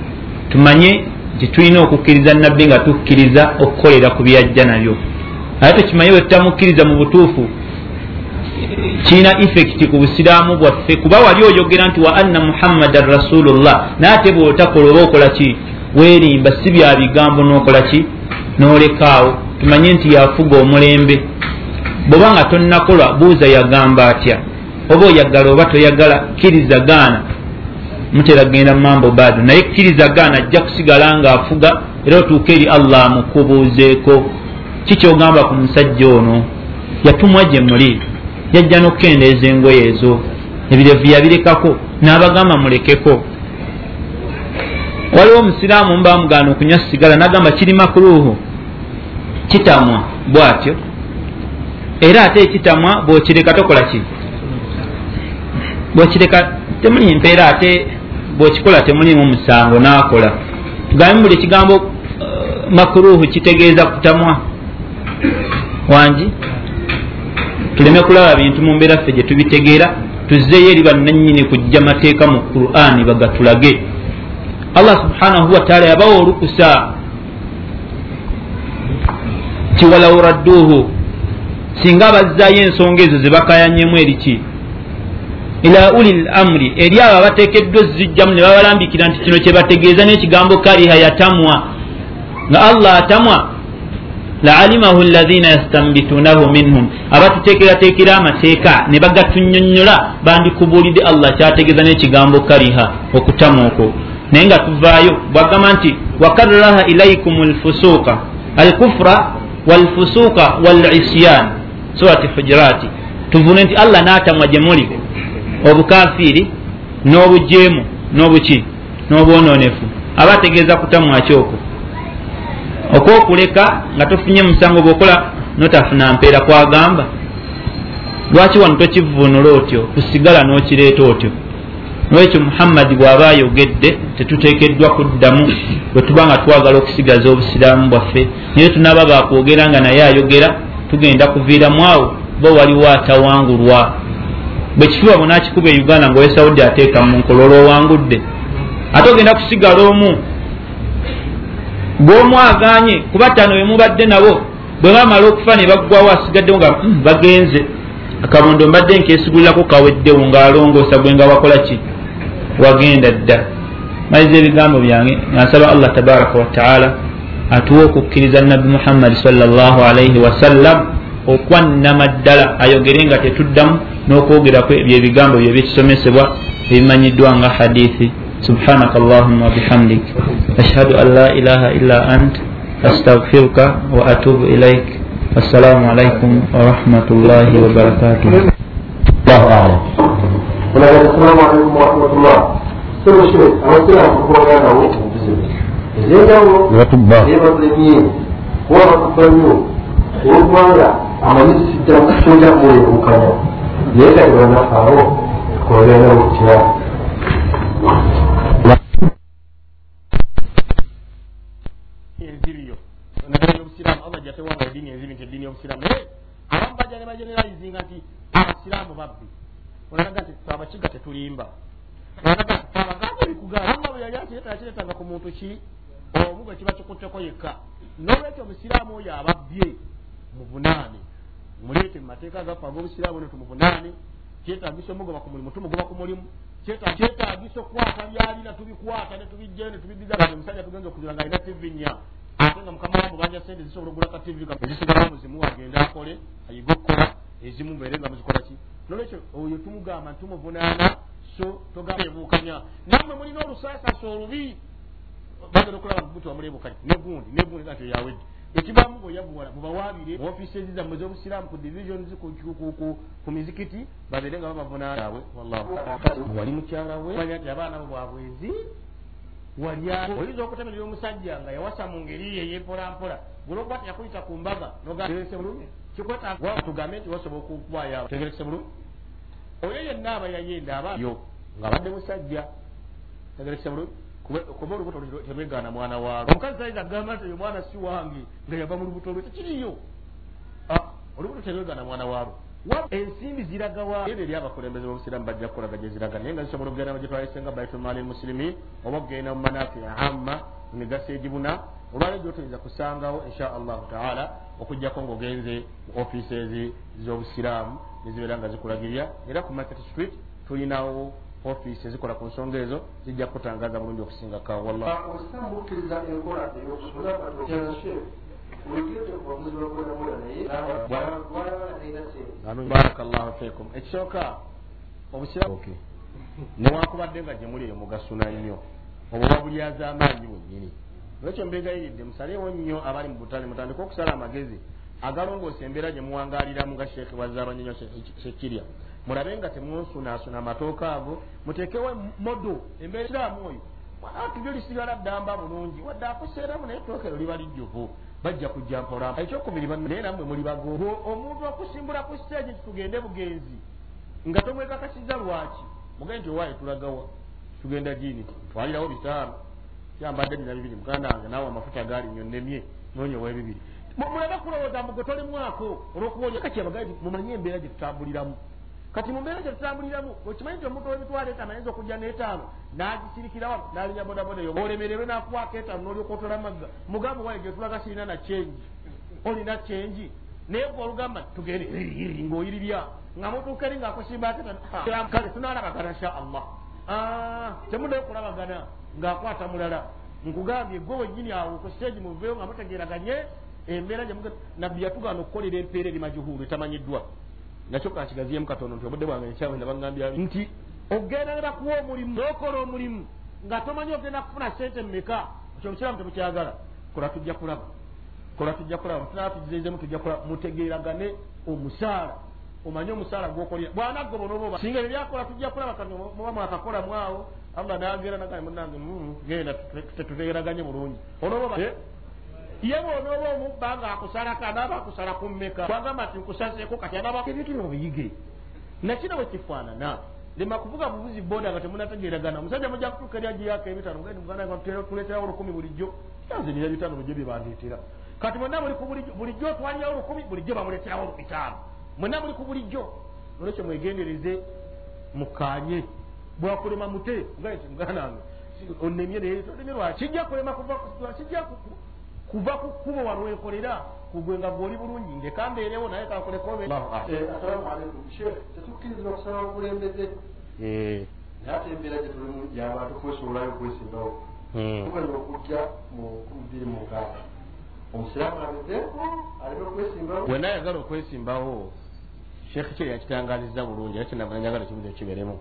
tumanye nti tulina okukkiriza nabbi nga tukkiriza okukolera ku byajja nabyo. Aye tukimanye bwe tutamukkiriza mu butuufu kirina effekiti ku busiraamu bwaffe kuba wali oyogera nti wa anna muhammadan rasulullah naye ate bweotakola oba okola ki? Weerimba si bya bigambo n'okola ki? N'olekaawo tumanye nti yafuga omulembe. Bweoba nga tonnakola buuza yagamba atya? Oba oyagala oba toyagala kkiriza gaana. Mutera genda mambo bado naye kkiriza gaana ajja kusigala ng'afuga era otuuka eri allah amukubuuzeeko. Kikyogamba ku musajja ono? Yatumwa gye muli yajja n'okukendeeza engoye ezo. Ebirevu yabirekako n'abagamba mulekeko. Waliwo omusiraamu mbamugaana okunywa sigala nagamba kiri makuluhu kitamwa bwatyo. Era ate ekitamwa bwokireka tokola ki? Bwokireka temuli mpeera ate bwokikola temulimu musango nakola. Tugambe buli ekigambo uh, makuluhu kitegeeza kutamwa wangi tuleme kulaba bintu mu mbeera ffe gye tubitegeera tuzzeeyo eri bannannyini kujja mateeka mu qur'ani bagatulage. Allah subhanahu wataala yabawa olukusa. Tiwalaw radduuhu singa bazzaayo ensonga ezo ze bakayanyemu eriki ila uli l amuri eri abo abateekeddwa ezijjamu ne babalambikira nti kino kyebategeeza n'ekigambo kariha yatamwa. Nga allah atamwa laalimahu lazina yastambitunahu minhum abatuteekerateekera amateeka ne bagatunyonnyola bandikubuulidde allah kyategeeza n'ekigambo kariha okutamwa okwo naye nga tuvaayo bwagamba nti wakarraha ilaikum lfusuuka alkufra walfusuuka walisyan surati hujurati tuvune nti allah n'atamwa gye muli obukafiiri n'obujeemu n'obuki n'obwononefu aba ategeeza kutamwa kyoko okwokuleka nga tofunye musango bwokola notafuna mpeera kwagamba. Lwaki wano tokivunula otyo? Kusigala n'okireeta otyo. Nolwekyo muhammadi bw'aba ayogedde tetuteekeddwa kuddamu bwe tuba nga twagala okusigaza obusiraamu bwaffe. Naye tunaaba bakwogera nga naye ayogera tugenda kuviiramu awo ba waliwo atawangulwa. Bwe kifuba bunakikuba e uganda nga owesawudde ateeka mu nkola olwowangudde ate ogenda kusigala omu gwomwaganye kuba ttano bemubadde nabo bwe bamala okufa ne baggwawo asigaddewo nga hmm, bagenze. Akabondo mbadde nkesigulirako kaweddewo ngaalongoosa gwe nga wakola ki? Wagenda dda. Maliza ebigambo byange ngansaba allah tabaraka wataala atuwa okukkiriza nabbi muhammadi salllah alaihi wasallam okwanama ddala ayogere nga tetuddamu n'okwogeraku ebyo ebigambo byo ebikisomesebwa ebimanyiddwa nga hadithi سبحانك اللهم وبحمدك أشهد أن لا إله إلا أنت أستغفرك وأتوب إليك السلام عليكم ورحمة الله وبركاته الله أعلم السلام عليكم ورحمة الله سر الشريك أمثلها فقوة أنا وقفه بزمن زي جو زي مظلمين هو مظلمين وقفوا لا عملية سجن سجن موي وكذا ليه كان يقول لنا فاروق قولنا وقتها y'obusiraamu naye abamu bajja ne bageneralizinga nti abasiraamu babbi. Olanaga nti abakiga tetulimba. Olanaga nti abagambo bikugamba bwe yali akiretanga kiretanga ku muntu ki? Omu gwe kiba kikutteko yekka. N'olwekyo omusiraamu oyo ababbye muvunaane muleete mu mateeka gaffe ag'obusiraamu ne tumuvunaane kyetagisa omugoba ku mulimu tumugoba ku mulimu. Kyetagisa okukwata byalina tubikwata ne tubijjayo ne tubibigaa omusajja tugenza okuzira nga alina tivi nnya ate nga mukama wange banja sente zisobola okugula ka tivi ezisigala muzimu agende akole ayiga okukola ezimu mbeere nga muzikola ki? Nolwekyo oyo tumugamba ntumuvunaana so togamba ebuukanya. Nammwe mulina olusaasasa olubi. Bagenda okulaba buti wamuleebukanya negundi negundi nga tyoyawedde ekibamu bweyabuwala mubawaabire mu ofiisi ezizammwe ez'obusiraamu ku divisions ku mizikiti babeere nga babavunaanaabwe wali mukyala we? Manya nti abaana bo bwabwezi wali oyinza okutemerera omusajja nga yawasa mu ngeri ye yempolampola gulwokuba teyakuyita ku mbaga nogaese bulungi. Kikwetatugambe nti wasobola okukwaya tegerekese bulungi. Oyo yenna aba yayenda abayo nga badde musajja. Tegerekese bulungi. Kuba olubuto terwegaana mwana waalo. Omukazi tayinza agamba nti oyo mwana si wange nga yava mu lubuto lwe. Tekiriyo olubuto terwegaana mwana waalo ensimbi ziragawa ebyo eri abakulembeze bobusiraamu bajja kukolaga gye ziraga. Naye nga zisobola okugenda mu gyetwalisenga baitulmaali musilimin oba okugenda mu manafi amma mu migaso egibuna olwaleero gyotoyinza kusangawo insha allahu taala okugjako ngaogenze mu ofiisi z'obusiraamu nezibeera nga zikulagirira era ku market street tulinawo ofiisi ezikola ku nsonga ezo zijja kutangaza bulungi okusingakawo wallah obusiraamu bukkiriza enkola eyokusula baraka llahu fikum ekisooka obusiramu newakubadde nga gyemuli eyo mugasuna nnyo obuba bulyaza amaanyi bwennyini olwekyo mbegayiridde musaleewo nnyo abali mu butale mutandika okusala amagezi agalongoosa embeera gye muwangaaliramu nga sheekhe wazabanyonyo sekirya mulabe nga temunsunaasuna amatooka ago muteekewo modo embeera ekiraamu oyo. Tujjo lisigala ddamba bulungi wadde akuseeramu naye tookero liba lijjuvu bajja kujja mpola. Ekyokubiri naye nammwe muli bago omuntu okusimbula ku siteegi titugende bugenzi. Nga tomwekakasiza lwaki? Mugende nti owaaye tulagawa tugenda jini twalirawo bitaano. Kyambadde nina bibiri muganda wange naawe amafuta gaali nyo nemye nonyowa ebibiri mulabe kulowooza mbuge tolimwako olwokuba abagaji mumanye embeera gye tutambuliramu kati mu mbeera gye tutambuliramu okimanyi nti omuntu w'emitwalo etaano ayinza okujja n'etaano n'agisirikirawo n'alinya bodaboda eyo olemererwe n'akuwaako etaano n'olyokotola magga mugambe wale gye tulaga sirina na kyenji olina kyenji naye gwe olugamba tugende iri ng'oyirirya nga mutuuka eri ng'akusimba kale tunaalabagana insha allah. Temuddayo kulabagana ng'akwata mulala nkugambye gwe wennyini awo ku siteegi muveeyo nga mutegeeraganye embeera nabbi yatugaana okukolera empeera eri majuhulu etamanyiddwa nakyo kankigaziyemu katono nti obudde bwange nkyawe nabagambya nti ogendera kuwa omulimu nokola omulimu. Nga tomanyi ogenda kufuna sente mmeka ekyo mukiramu temukyagala kola tujja kulaba kola tujja kulaba tunaba tugizezemu tujja kulaba. Mutegeeragane omusaala omanye omusaala gwokolera bwanaggoba onoba singa ebyakola tujja kulaba kati muba mwakakolamu awo allah nagera nagane munange genda tetutegeraganye bulungi. Onoba ye bwonooba omubba nga akusalako anaaba akusala ku mmeka. Kwagamba nti nkusazeeko kati anaaba ebintu bino biyige nakino bwe kifaanana lema kuvuga buvuzi boda nga temunategeeragana omusajja mujja kutuuka eri agiyako ebitano gandi muganda tuleeterawo olukumi bulijjo yanze nina bitano bijjo bye bandeetera kati mwenna muli ku bulijjo bulijjo otwalirawo olukumi bulijjo bamuleeterawo bitaano mwenna muli ku bulijjo nolwekyo mwegendereze mukaanye bwakulema mute. Muganda wange onemye naye tonemye lwaki kijja kulema kijja kuva ku kkubo walwekolera kugwe nga gwoli bulungi ngekambeerewo naye kakulekobe tetukkiriza okusaba obukulembeze naye ate embeera gye tulimu yabantu kwesobolayo okwesimbawo tukanyuma okujja mu bbiri mu nkaaga omusiraamu abezeeko aleme okwesimbawo? Wena ayagala okwesimbawo. Sheekh kye yakitangaliza bulungi era kyenavanyagala ekibuzo kiberemu.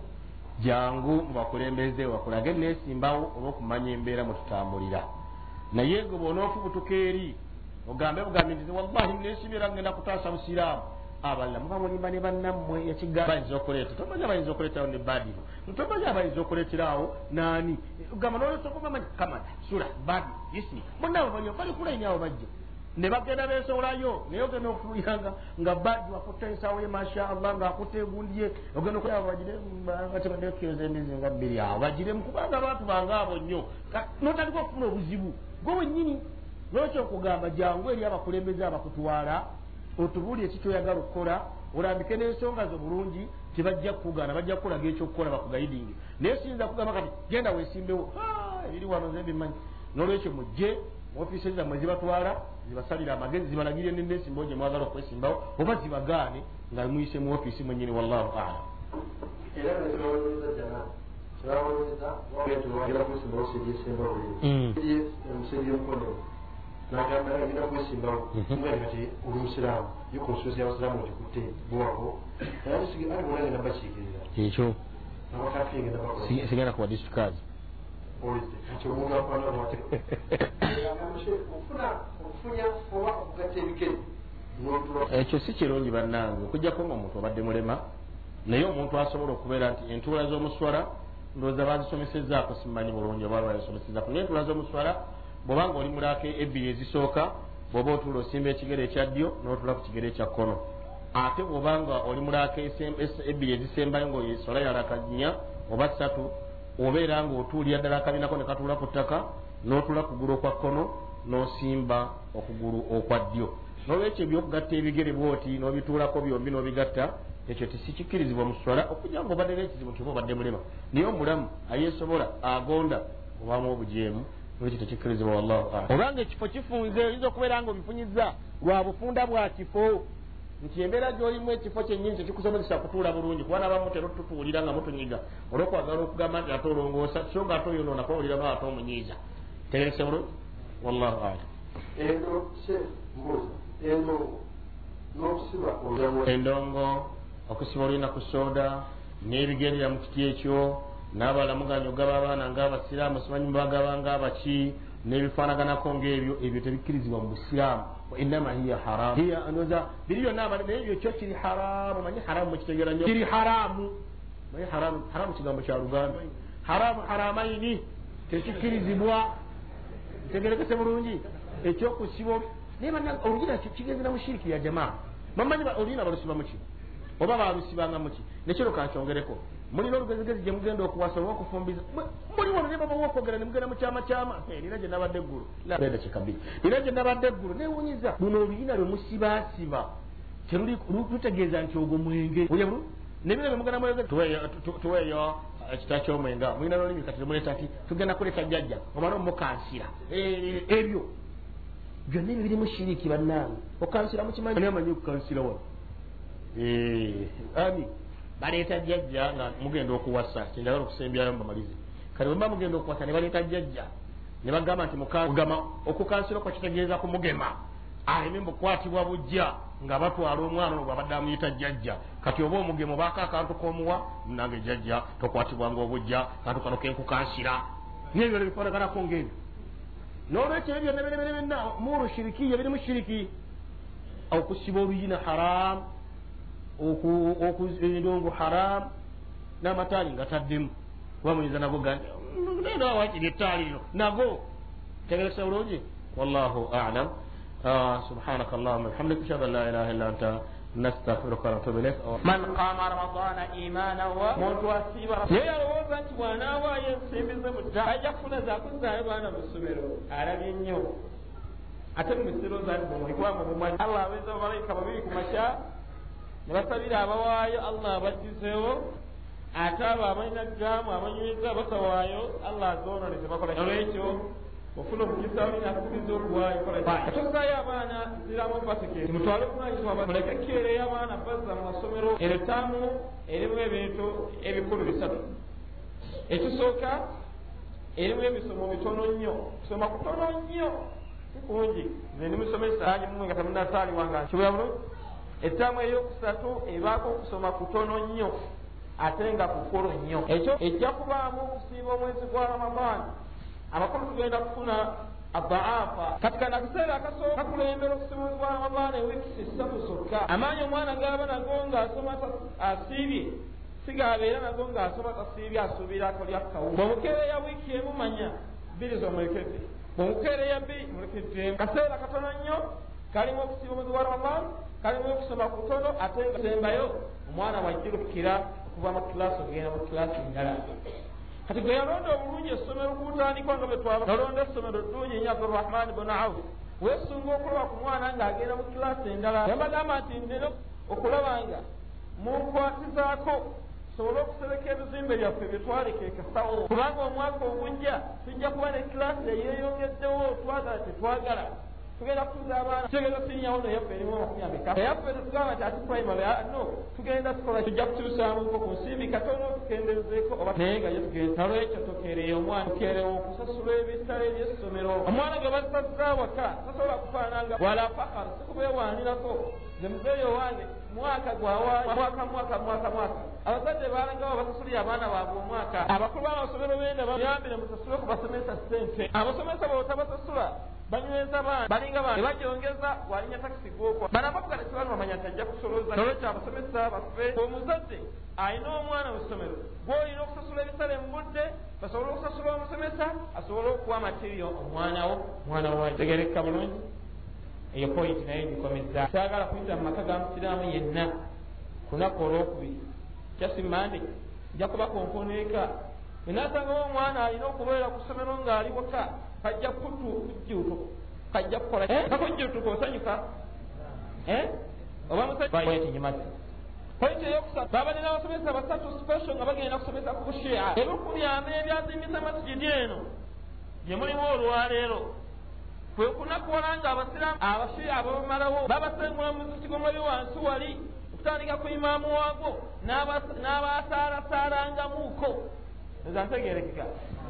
Jangu mubakulembeze wakulage nesimbawo olwokumanya embeera mwetutambulira naye gwe bwonoofubutuka eri ogambe bugambi nti wallahi nesibira ngenda kutaasa busiraamu. Abalala muba mulimba ne bannammwe yakigamba bayinza okuleeta tomanya bayinza okuleeterawo ne badiru tomanya bayinza okuleeterawo naani. Gamba nolesookubamanyi kamada sura badi isi munaabo bali bali kulainyawo bajja ne bagenda besowolayo naye ogenda okutuliranga nga badi wakutta ensawo ye masha allah ngaakutta egundi ye ogenda okulaba bagire batebadde okkiroza embizi nga bbiri awo bagiremu kubanga abantu bange abo nnyo. Notandika okufuna obuzibu gwe wennyini nolwekyo okugamba jangu eri abakulembeze abakutwala otubuulire ki kyoyagala okukola? Olambike n'ensonga zo bulungi tebajja kukugana bajja kukulaga ekyokukola bakugaidingi naye siyinza kugamba kati genda weesimbewo ebiri wano zebimanyi nolwekyo mujje ofiisi zammwe zibatwala zibasalira amagezi zibalagirire nenesimbawo gye mwagala okwesimbawo oba zibagaane nga muyise mu ofiisi mwenyini wallahu alam. Era nekibawonyeza jana kibawonyeza wagenda kwesimbawo seryesemba buli emuseri yomukono. Nagamba agenda kwesimbawo. Mugani kati oli musiraamu ye ku nsozi y'abasiraamu ogikutte buwako naye ali munagenda bakiikiriza ekyo? Abakafi ngenda bakola. Sigenda kuba disitukazi ekyo si kirungi bannange. Okujjako nga omuntu obadde mulema naye omuntu asobola okubeera nti entuula z'omuswala ndowooza bazisomesezaako simanyi bulungi oba lwazisomesezako naye entuula z'omuswala bwobanga oli mulaka ebbiri ezisooka bwoba otuula osimba ekigere ekya ddyo n'otula ku kigere ekya kkono. Ate bwobanga oli mulaka ebbiri ezisembayo ngaoyesola yalakaginya oba ssatu obeera nga otuulira ddala akabinako ne katuula ku ttaka n'otula kugulu okwa kkono n'osimba okugulu okwa ddyo. Nolwekyo ebyokugatta ebigere bwoti n'obituulako byombi n'obigatta ekyo tisikikkirizibwa mu swala okujja nga obadde n'ekizibu nti oba obadde mulema. Naye omulamu ayeesobola agonda obamu obujeemu ekyo tekikkirizibwa wallahu alam. Obanga ekifo kifunze oyinza okubeera nga obifunyiza lwa bufunda bwa kifo nti embeera gyolimu ekifo kyennyini tekikusobozesa kutuula bulungi kuba nabamu terotutuulira nga mutunyiga. Olwokwagala okugamba nti ate olongoosa so nga ate oyonoona kwawulira nga ate omunyiiza. Tegerekese bulungi wallahu alam. Eno eno n'okusiba endongo okusiba olina ku sooda n'ebigendera mu kiti ekyo n'abalamuganya ogaba abaana ngaabasiraamu simanyi mubagaba ngaabaki n'ebifaanaganako ngaebyo ebyo tebikkirizibwa mu busiraamu inama hiya haramu hiya noza biri byonna abali naye ebyo kyo kiri haramu manyi haramu mukitegeera nyo. Kiri haramu manyi haramu haramu kigambo kya luganda haramu haramaini tekikkirizibwa tegerekese bulungi ekyokusiba naye bana olugina kigenzera mu shiriki ya jamaa. Bamanyi olugina balusiba muki oba balusibanga muki nekiro kankyongereko mulina olugezigezi gye mugenda okuwasa olwokufumbiza muli ne babawa okwogera ne mugenda mukyama kyama nina gye nabadde eggulu eda kikabiri nina gye nabadde eggulu newunyiza luno oluyina lwe musibasiba lutegeeza nti ogwo mwenge. Nebino bemugenda mwenge tuweeyo ekita kyomwenga mulina nolimi kati temuleta ti tugenda kuleta jjajja. Omala omukansira ebyo. Byonna ebyo biri mushiriki bannange. Okansira mukimanyi ani amanyi okukansira wano? Ani? Baleeta jjajja nga mugenda okuwasa. Kyendagala okusembyayo mbamalize kati bwemba mugenda okuwasa ne baleeta jjajja. Ne bagamba nti mugama okukansira kwa kitegeeza kumugema aleme bukwatibwa bujja nga batwala omwana ono bwabadde amuyita jjajja. Kati oba omugema obaako akantu komuwa? Nange jjajja tokwatibwanga obujja kantu kano kenkukansira nebyo bifaanaganako ngaebyo nolwekyo ebyo neberebere byonna muru shirikiya biri mu shiriki okusiba oluyina haramu endongo haramu n'amataali nga taddemu kuba muyinza nabo leero awakiri ettaali lino nago tegerekesa bulungi wallahu alam سبحانك اللهم وبحمدك اشهد ان لا اله الا انت نستغفرك ونتوب اليك من قام رمضان ايمانا ومتوسبا yeyalowooza nti bw'anaawaayo ensimbi ze mutta ajja kufuna zakuzaayo baana mu ssomero alabye ennyo ate mu misiro zaali mumwikwamu mumanyi allah abeeza bamalayika babiri ku makya ne basabira abawaayo allah abajjuzeewo ate abo abalina gaamu abanywiza basawaayo. Allah azoononeze bakola olwekyo ofuna omukisa akubiza okuwaayo atosaayo abaana ziramu basiketi mutwale muleke kkeereyo abaana bazza mu masomero. Eretaamu erimu ebintu ebikulu bisatu. Ekisooka erimu emisomo mitono nnyo. Soma kutono nnyo sikungi nze ndi musomesa anyimumwe nga temunasaaliwanga nkibula bulungi? Ettamu eyokusatu ebaako okusoma kutono nnyo ate nga kukulu nnyo ekyo ejja kubaamu okusiiba omwezi gwa ramadaani abakulu tugenda kufuna adaafa katika nakaseera akasooka kakulembera okusiba omwezi gwa ramadaani ewiikisi ssatu zokka. Amaanyi omwana gaba nago ng'asoma asiibye sigabeera nago ng'asoma tasiibye asuubira akolya kawu bwemukeereya wiiki emumanya bbiri zomwekedde bwemukeereya bbiri mulekeddemu. Kaseera katono nnyo kalimu okusiba omwezi gwa ramadaani kalimu okusoma kutono ate nga sembayo omwana wajjirukira okuva mu kilaasi ogenda mu kilaasi ndala kati gwe yalonda obulungi essomero kutandikwa nga bwe twaba nalonda essomero ddungi nyo abdurahmani bunu auf weesunga okulaba ku mwana ng'agenda mu kilaasi endala. Yambagamba nti ndina okulaba nga munkwatizaako tusobole okusereka ebizimbe byaffe byetwaleka ekasawo kubanga omwaka ogujja tujja kuba ne kilaasi eyeeyongeddewo twagala tetwagala tugenda kutuza abaana tugenda sinyawo neyaffe erimu amakumi ameka eyaffe tetugamba nti ati primary no tugenda tukola tujja kutuusaamuko ku nsimbi katono tukendezeeko oba naye nga ye tugenda nalwekyo tokeereye omwana tukeerewo okusasula ebisale ebyessomero omwana gwe basazza waka tasobola kufaananga wala fakar sikubeewaanirako nze muzeeyo wange mwaka gwawaayi mwaka mwaka mwaka abazadde balangawo basasulira abaana baabwe omwaka abakulu b'amasomero benda bayambire musasule ku basomesa ssente abasomesa bwebatabasasula banyweza baana balinga baana ebajongeza walinya takisi gwokwa banabakuga tekibaali bamanya nti ajja kusoloza nolwekyo abasomesa baffe. Omuzadde alina omwana mu ssomero. Gwolina okusasula ebisale mu budde basobole okusasula omusomesa asobole okuwa omwanawo omwana wa tegereka bulungi. Eyo pointi naye gikomeza kyagala kuyingira mu maka ga musiraamu yenna kunaku olwokubiri. Kyasimande nja kuba konkoneeka enasangawo omwana alina okubeera ku ssomero ng'ali waka kajja kutu kujjuutu kajja kukola kakujjuutuka osanyuka oba musajja nyimaze pointi eyokusatu babadde n'abasomesa basatu special nga bagenda kusomesa ku bushia ebikumi ama ebyazimbisa masigidi eno gye mulimu olwaleero kwe kunakuwala nga abasiraamu abashiya ababamalawo babasengula muziki gomuli wansi wali okutandika ku imaamu waago n'abasaalasalangamuuko eza ntegerekeka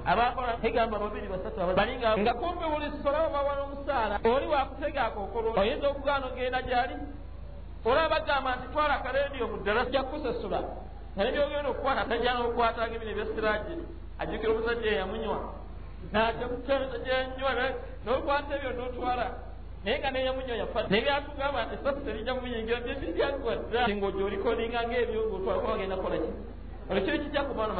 abakola egamba babiri basatu balinga nga kumbe buli sola babawala omusaala oli wakutega akokolo oyinza okugaana ogenda gyali? Olaba bagamba nti twala akarediyo mu ddala ja kusasula naye byogenda okukwata tajana okukwatanga ebino ebyasiraji ajjukira omusajja eyamunywa. Gyenywa nokwata ebyo notwala. Naye nga neyamunywa yafa. Nebyatugamba nti sasa terijja mubiyingira byebiryagadda ngaojo olikodinga ngaebyo ngaotwalakobagenda kukolaki olwekiri kijja kubana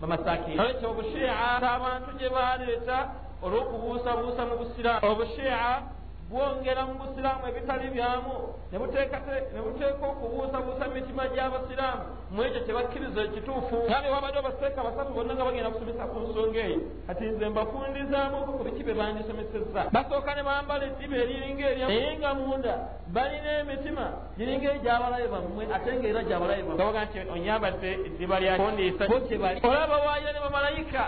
bamasakini olwekyo obushiya abantu gye baleeta olw'okubuusabuusa mu busiraamu obushiya bwongera mu busiraamu ebitali byamu ne buteeka okubuusabuusa mitima gy'abasiraamu. Mu ekyo kye bakkiriza ekituufu ngambe wabadde abaseeka basatu bonna nga bagenda kusomesa ku nsonga eyo. Kati nze mbafundizaamuko ku biki bye bandisomesezza basooka ne bambala eddiba eriringa erya naye nga munda. Balina emitima giringa egyabalabe bammwe ate nga era gyabalabe bammwe. Gabaga nti onyambadde eddiba lyakondiisa bo kye bali olaba waayo ne bamalayika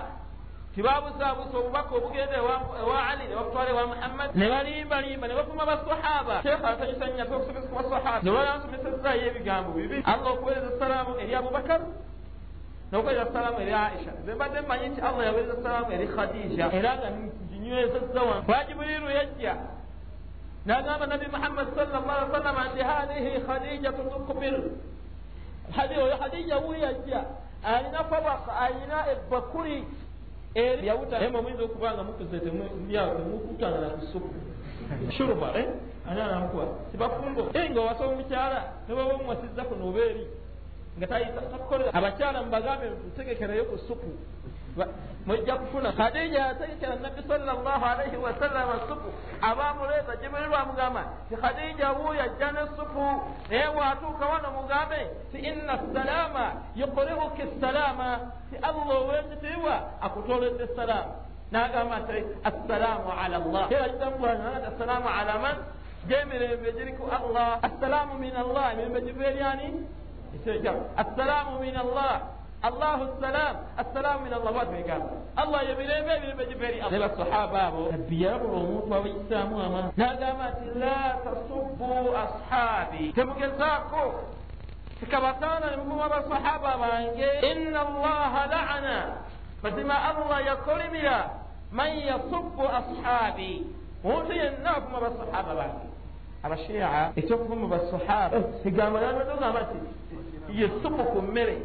tibabuzaabuza obubaka obugenda ewa ali ne babutwala ewa muhammad. Ne balimbalimba ne bafuma basahaba sheekh atanyusanya ate okusomesa ku basahaba ne balansomesezaayo ebigambo bibi. Allah okuweereza salaamu eri abubakar nokuweereza salaamu eri aisha. Nze mbadde mmanyi nti allah yaweereza salaamu eri khadija. Era nga nginywezezza wano kwa jibuliru yajja. N'agamba nabi muhammad sallallahu alaihi wasallama nti hadihi khadijatu tukbir. Oyo khadija wuyajja alina fabaka alina ebbakuli eri yawuta naye muyinza okuba nga mukuze temukutana na kusupu shuruba ani anamukuwa tibafumbo nga owasa omukyala ne baba omuwasizza kuno oba eri nga takukolera abakyala mubagambe tutegekereyo ku supu mujja kufuna. Khadija yategekera nabbi salllah alaihi wasallama supu abamuleeta jibril bamugamba ti khadija wuuyo ajja ne supu naye bwatuuka wano mugambe ti inna salama yukriuki salama ti allah owekitiibwa akutoledde salaamu nagamba nti assalaamu ala llah era kitambulaa assalaamu ala man? Gyemirembe giriku allah. Assalaamu min allah. Emirembe giva eryani assalaamu min allah allahu salam assalaamu min allah bwatu egamba allah yemirembe emirembe giva eri ne basahaba abo nabbi yalabula omuntu abaisaamu ama nagamba nti la tasubbu ashaabi temugezaako sikabataana ne muvuma basahaba bange inna allaha laana mazima allah yakolimira man yasubu ashabi omuntu yenna avuma basahaba bange abashiya ekyokuvuma basahaba kigambo yatogamba nti yesubu ku mmere.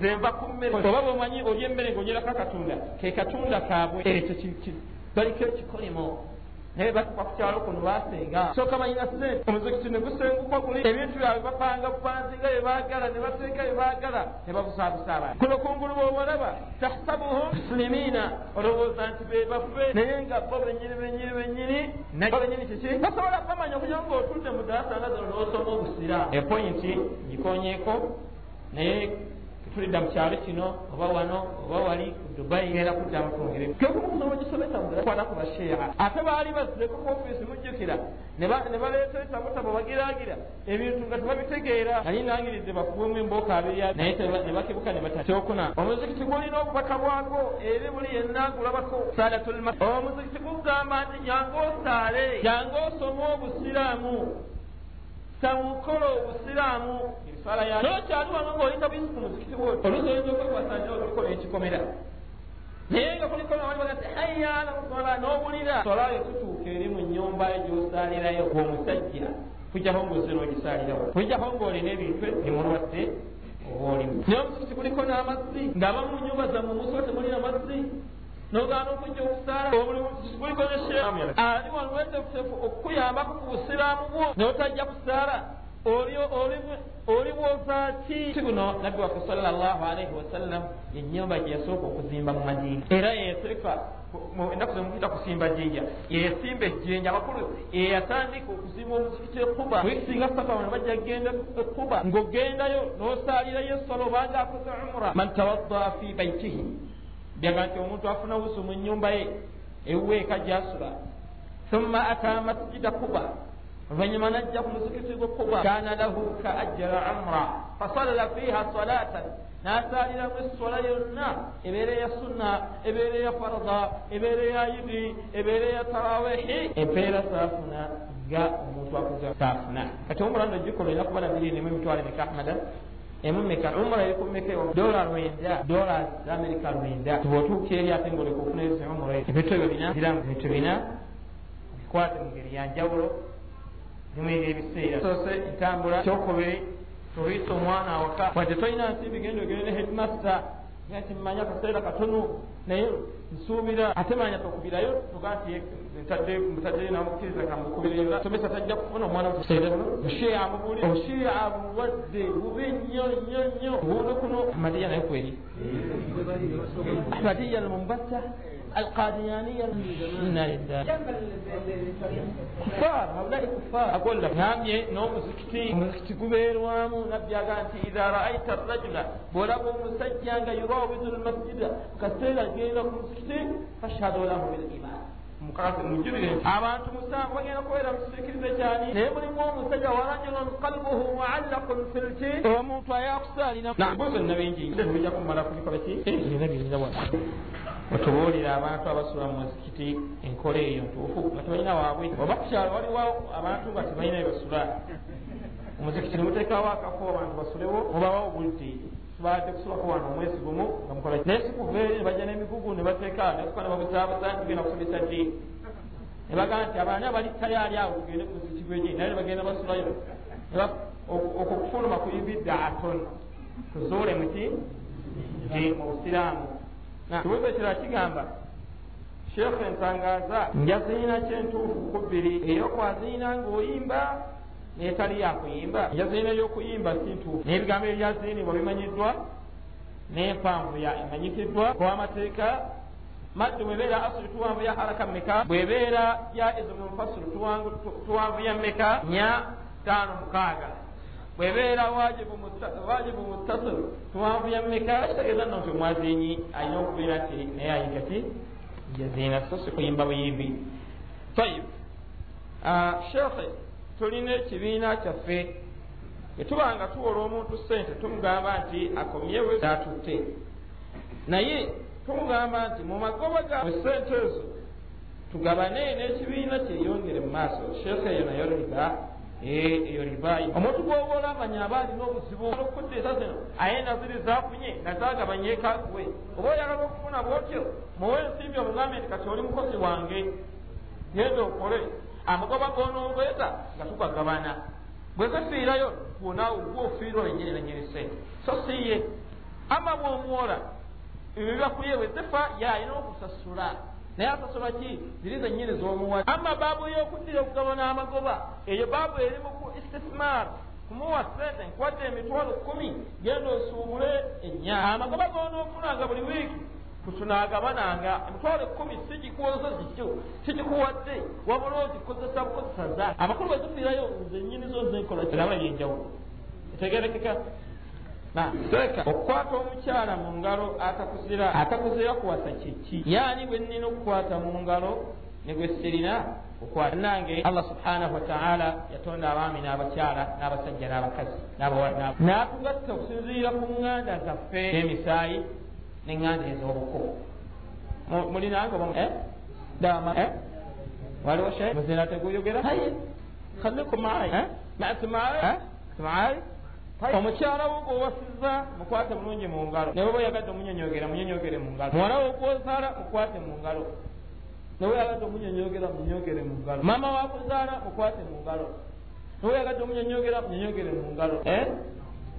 Zenva ku mmere. Oba bwemanyi olya emmere ngaonyerako akatunda. Ke katunda kaabwe. Ekyo baliko ekikolimo naye batuka ku kyalo kuno basenga soka balina sente omuzikiti ne gusenguka guli ebintu byabwe bapanga bupanzi nga byebaagala ne bateeka byebaagala ne babusaabusa abantu kuno kungulu bwobalaba tahsabuhum muslimiina olowooza nti be baffe naye nga bo benyini benyini benyini benyini kiki basobola bamanya okugira nga otudde mu daasa nga zino n'osoma obusiraamu epointi gikonyeeko naye tulidda mu kyalo kino oba wano oba wali dubai era kuddamu twongere kekumusoma gisomesa kwata ku basheya. Ate baali bazireko ku ofiisi mujjukira ne baleeta etabutabo bagiragira ebintu nga tebabitegeera. Nali nangiridde bafuwemu embooka abiri naye ne bakebuka ne bata kyokuna omuzikiti gwolina obubaka bwako eri buli yenna gulabako salatulma omuzikiti gugamba nti jange osaale jange osome obusiraamu tawukola obusiraamu nokyali wano ngaoyita buyisi ku muzikiti wo oluzi oyinza okwekwasanja olikola ekikomera naye nga kuliko nti hayala musola n'owulira solayo tutuuka eri mu nyumba yo gyosaalirayo omusajja kujjaho ngaozze n'ogisaalirawo kujjaho ngaolina ebintu emulwadde oba olimu naye omuzikiti kuliko n'amazzi ng'aba mu nyumba zammwe musola temulina mazzi nogaana okujja okusaala kuliko ali wanwendeutefu okukuyambako ku busiraamu bwo notajja kusaala? Oli bwozaaki buno? Nabbi waffe salllahu alaihi wasallam enyumba gyeyasooka okuzimba mu madina era yeteeka ennaku zemukita kusimba jinja yesimba ejjenja. Abakulu eyatandika okuzimba omuzikiti ekuba wikisinga safa bajja kgenda ekuba ng'ogendayo n'osaalirayo esolo obanga akoze umura man tawaddaa fi baitihi byaga nti omuntu afuna busu mu nyumba ye eweeka gyasula thumma ata masjida kuba. Oluvanyuma najja ku muzikiti gwe kuba. Kana lahu ka ajra umra fasalla fiha salatan. N'asaaliramu essola yonna ebeera ya sunna ebeera ya farada ebeera ya idi ebeera ya tarawihi empeera saafuna nga omuntu akoze saafuna kati omulando gikolwa erina kuba nabiri nemu emitwalo emeka ahmada emumeka umura eri kumeka dola lwenda dola za amerika lwenda tibwotuuka eri ate ngaoleka ezo umura ebintu ebyo bina biramu ebintu bina. Bikwate mu ngeri yanjawulo nimweri ebiseera soose entambula kyokubiri tobiyisa omwana awaka wadde tolina nsimbi genda ogende ne headmaster. Nti mmanya akaseera katono naye nsuubira ate manya tokubirayo tuga nti ntadde mutadde namukiriza kamukubiriza somesa tajja kufuna omwana busheeya amubuulira obusheeya abuwadde bubi nnyo nnyo nnyo. Obuwudu kuno amadiya naye kweri amadiya almumbasa القاديانية إنا لله كفار هؤلاء كفار أقول لك نعم نوم سكتي مسكتي قبير وامو نبي أغانتي إذا رأيت الرجل ولم مسجيا يراود المسجد كسيرا جيلا مسكتي فاشهدوا له بالإيمان abantu musanvu bagenda kubeera mukisikirize kyani naye mulimu omusajja warajulun qalbuhu muallaqun fi lki omuntu nabingi tubijja kumala kubikola ki? Ebina birina wa otubuulira abantu abasula mu muzikiti enkola eyo ntuufu nga tebalina waabwe. Oba kukyalo waliwo abantu nga tebalina ebasula omuzikiti nemuteekawo akafo abantu basulewo obawo obudde tubadde kusulako wano omwezi gumu nga mukola naye sikuva eri ne bajja n'emigugu ne bateeka nesuka ne babusaabusa nti tugenda kusomesa ddi? Ne bagamba nti abaani abali tayaali awo tugende ku muzikiti gweji naye ne bagenda basulayo. Okwo kufuluma kuyibidde aton. Tuzuule muki mu busiraamu. Kibuzo kirala kigamba sheekhe ntangaaza njaziina kyentuufu ku bbiri eyokwaziina ng'oyimba netali yakuyimba enjaziina ey'okuyimba si ntuufu n'ebigambo ebyaziinibwa bimanyiddwa n'empanvu ya emanyikiddwa. Kwamateeka maddu bwebeera asuli tuwanvu ya haraka mmeka bwebeera ya izimu mufasulu tuwanvu ya mmeka nya taano mukaaga. Bwebeera wajibu muttasilu tuwanvu ya mmeka kitegeeza nno nti omwazinyi alina okubeera nti naye ayiga ki? Jaziina so si kuyimba buyimbi. Tayib sheekhe tulina ekibiina kyaffe. Bwetuba nga tuwola omuntu sente tumugamba nti akomyewo atutte naye tumugamba nti mu magoba gawe sente ezo tugabane n'ekibiina kyeyongere mu maaso. Sheekhe eyo nayo riba eyo libaayi omuntu gwoba olamanya aba alina obuzibu okukuddiza zino aye naziri zafunye nazagabanyekawe oba oyagala okufuna bwotyo muwe ensimbi omugambe nti kati oli mukozi wange genda okole amagoba gonoobweza nga tugagabana bwe gafiirayo gwonawe gwofiirwa wenyini nenyini so siye ama bwomuwola ebyo bibakuye bwe zifa yalina okusasula. Naye asasula ki? Ziri zenyini z'omuwa. Ama baabu y'okuddira okugaba n'amagoba eyo baabu erimu ku istismar. Kumuwa sente nkwadde emitwalo kumi genda osuubule ennyama. Amagoba g'onoofunanga buli wiiki kutunagabananga emitwalo ekkumi sigikuwoza zikyo sigikuwadde wabula ozikozesa bukozesa za amakulu bwezifiirayo nze nyini zo zenkola kiraba yenjawulo. Etegerekeka teeka okukwata omukyala mu ngalo atakuzira atakuzira kuwasa kyeki yaani bwe nnina okukwata mu ngalo ne gwe sirina okwata nange allah subhanahu wataala yatonda abaami n'abakyala n'abasajja n'abakazi n'atugatta okusinziira ku ŋŋanda zaffe n'emisaayi neŋŋanda ez'obuko mulinanga eh? dama eh? waliwo she muzina teguyogera haye khalikum maai eh? matimaai timaai omukyala wo gwowasiza mukwate mulungi mu ngalo ne bweba oyagadde omunyonyogera munyonyogere mu ngalo muwala wo gwozaala mukwate mu ngalo ne bwe oyagadde omunyonyogera munyonyogere mu ngalo maama wakuzaala mukwate mu ngalo ne bwe oyagadde omunyonyogera munyonyogere mu ngalo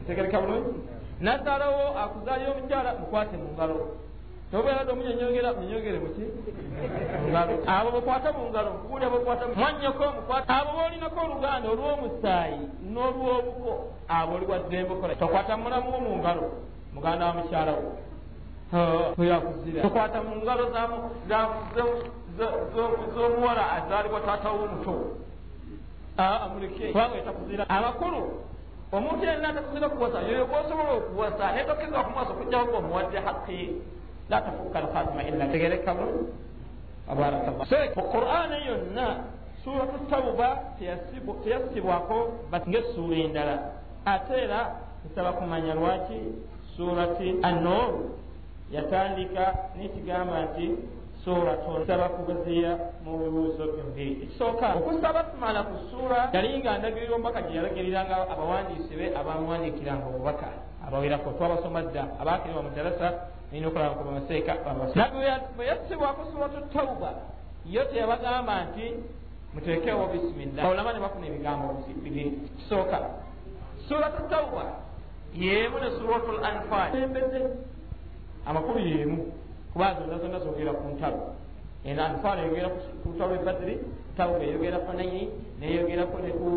ntegereka bulungi nazaalawo akuzaalira omukyala mukwate mu ngalo. Tobeeradde omunyonyogera munyogere muki? Mungalo abo bekwata mu ngalo kuwulira bekwata mwanyoko mukwata abo boolinako oluganda olw'omusaayi n'olw'obuko abo oli waddembe kola tokwata mulamu wo mu ngalo muganda wa mukyala wo. Yakuzira. Tokwata mu ngalo z'omuwala azaalibwa taata w'omuto. Amuleke. Kubanga etakuzira amakulu omuntu yenna atakuzira kuwasa yoyo gwosobola okuwasa netokkiza okumuwasa okujjawo ngaomuwadde haqqi. La tafukka alkhatima illa tegereka bulungi abarakallah so mu qur'ani yonna suratu tauba teyasibwako ngaessuura endala ate era nsaba kumanya lwaki surati annor yatandika nekigamba nti suratun nsaba kugaziya mu bibuuzo byombi ekisooka okusaba tumala ku suura yali nga ndagirira omubaka gye yalagiriranga abawandiisi be abamuwandiikiranga obubaka. Abawerako twabasoma dda abaakiriwa mu darasa nina okulaba ku bamaseeka bwe yassibwako suratu tauba yo teyabagamba nti muteekewo bisimillah olaba ne bafuna ebigambo bibiri kisooka suratu tauba yeemu ne suratu l anfal embedde amakulu yeemu kuba zonna zonna zogera ku ntalo. Eno anfal eyogera ku lutalo lwe badiri tauba eyogera ku nayi neyogerako ne ku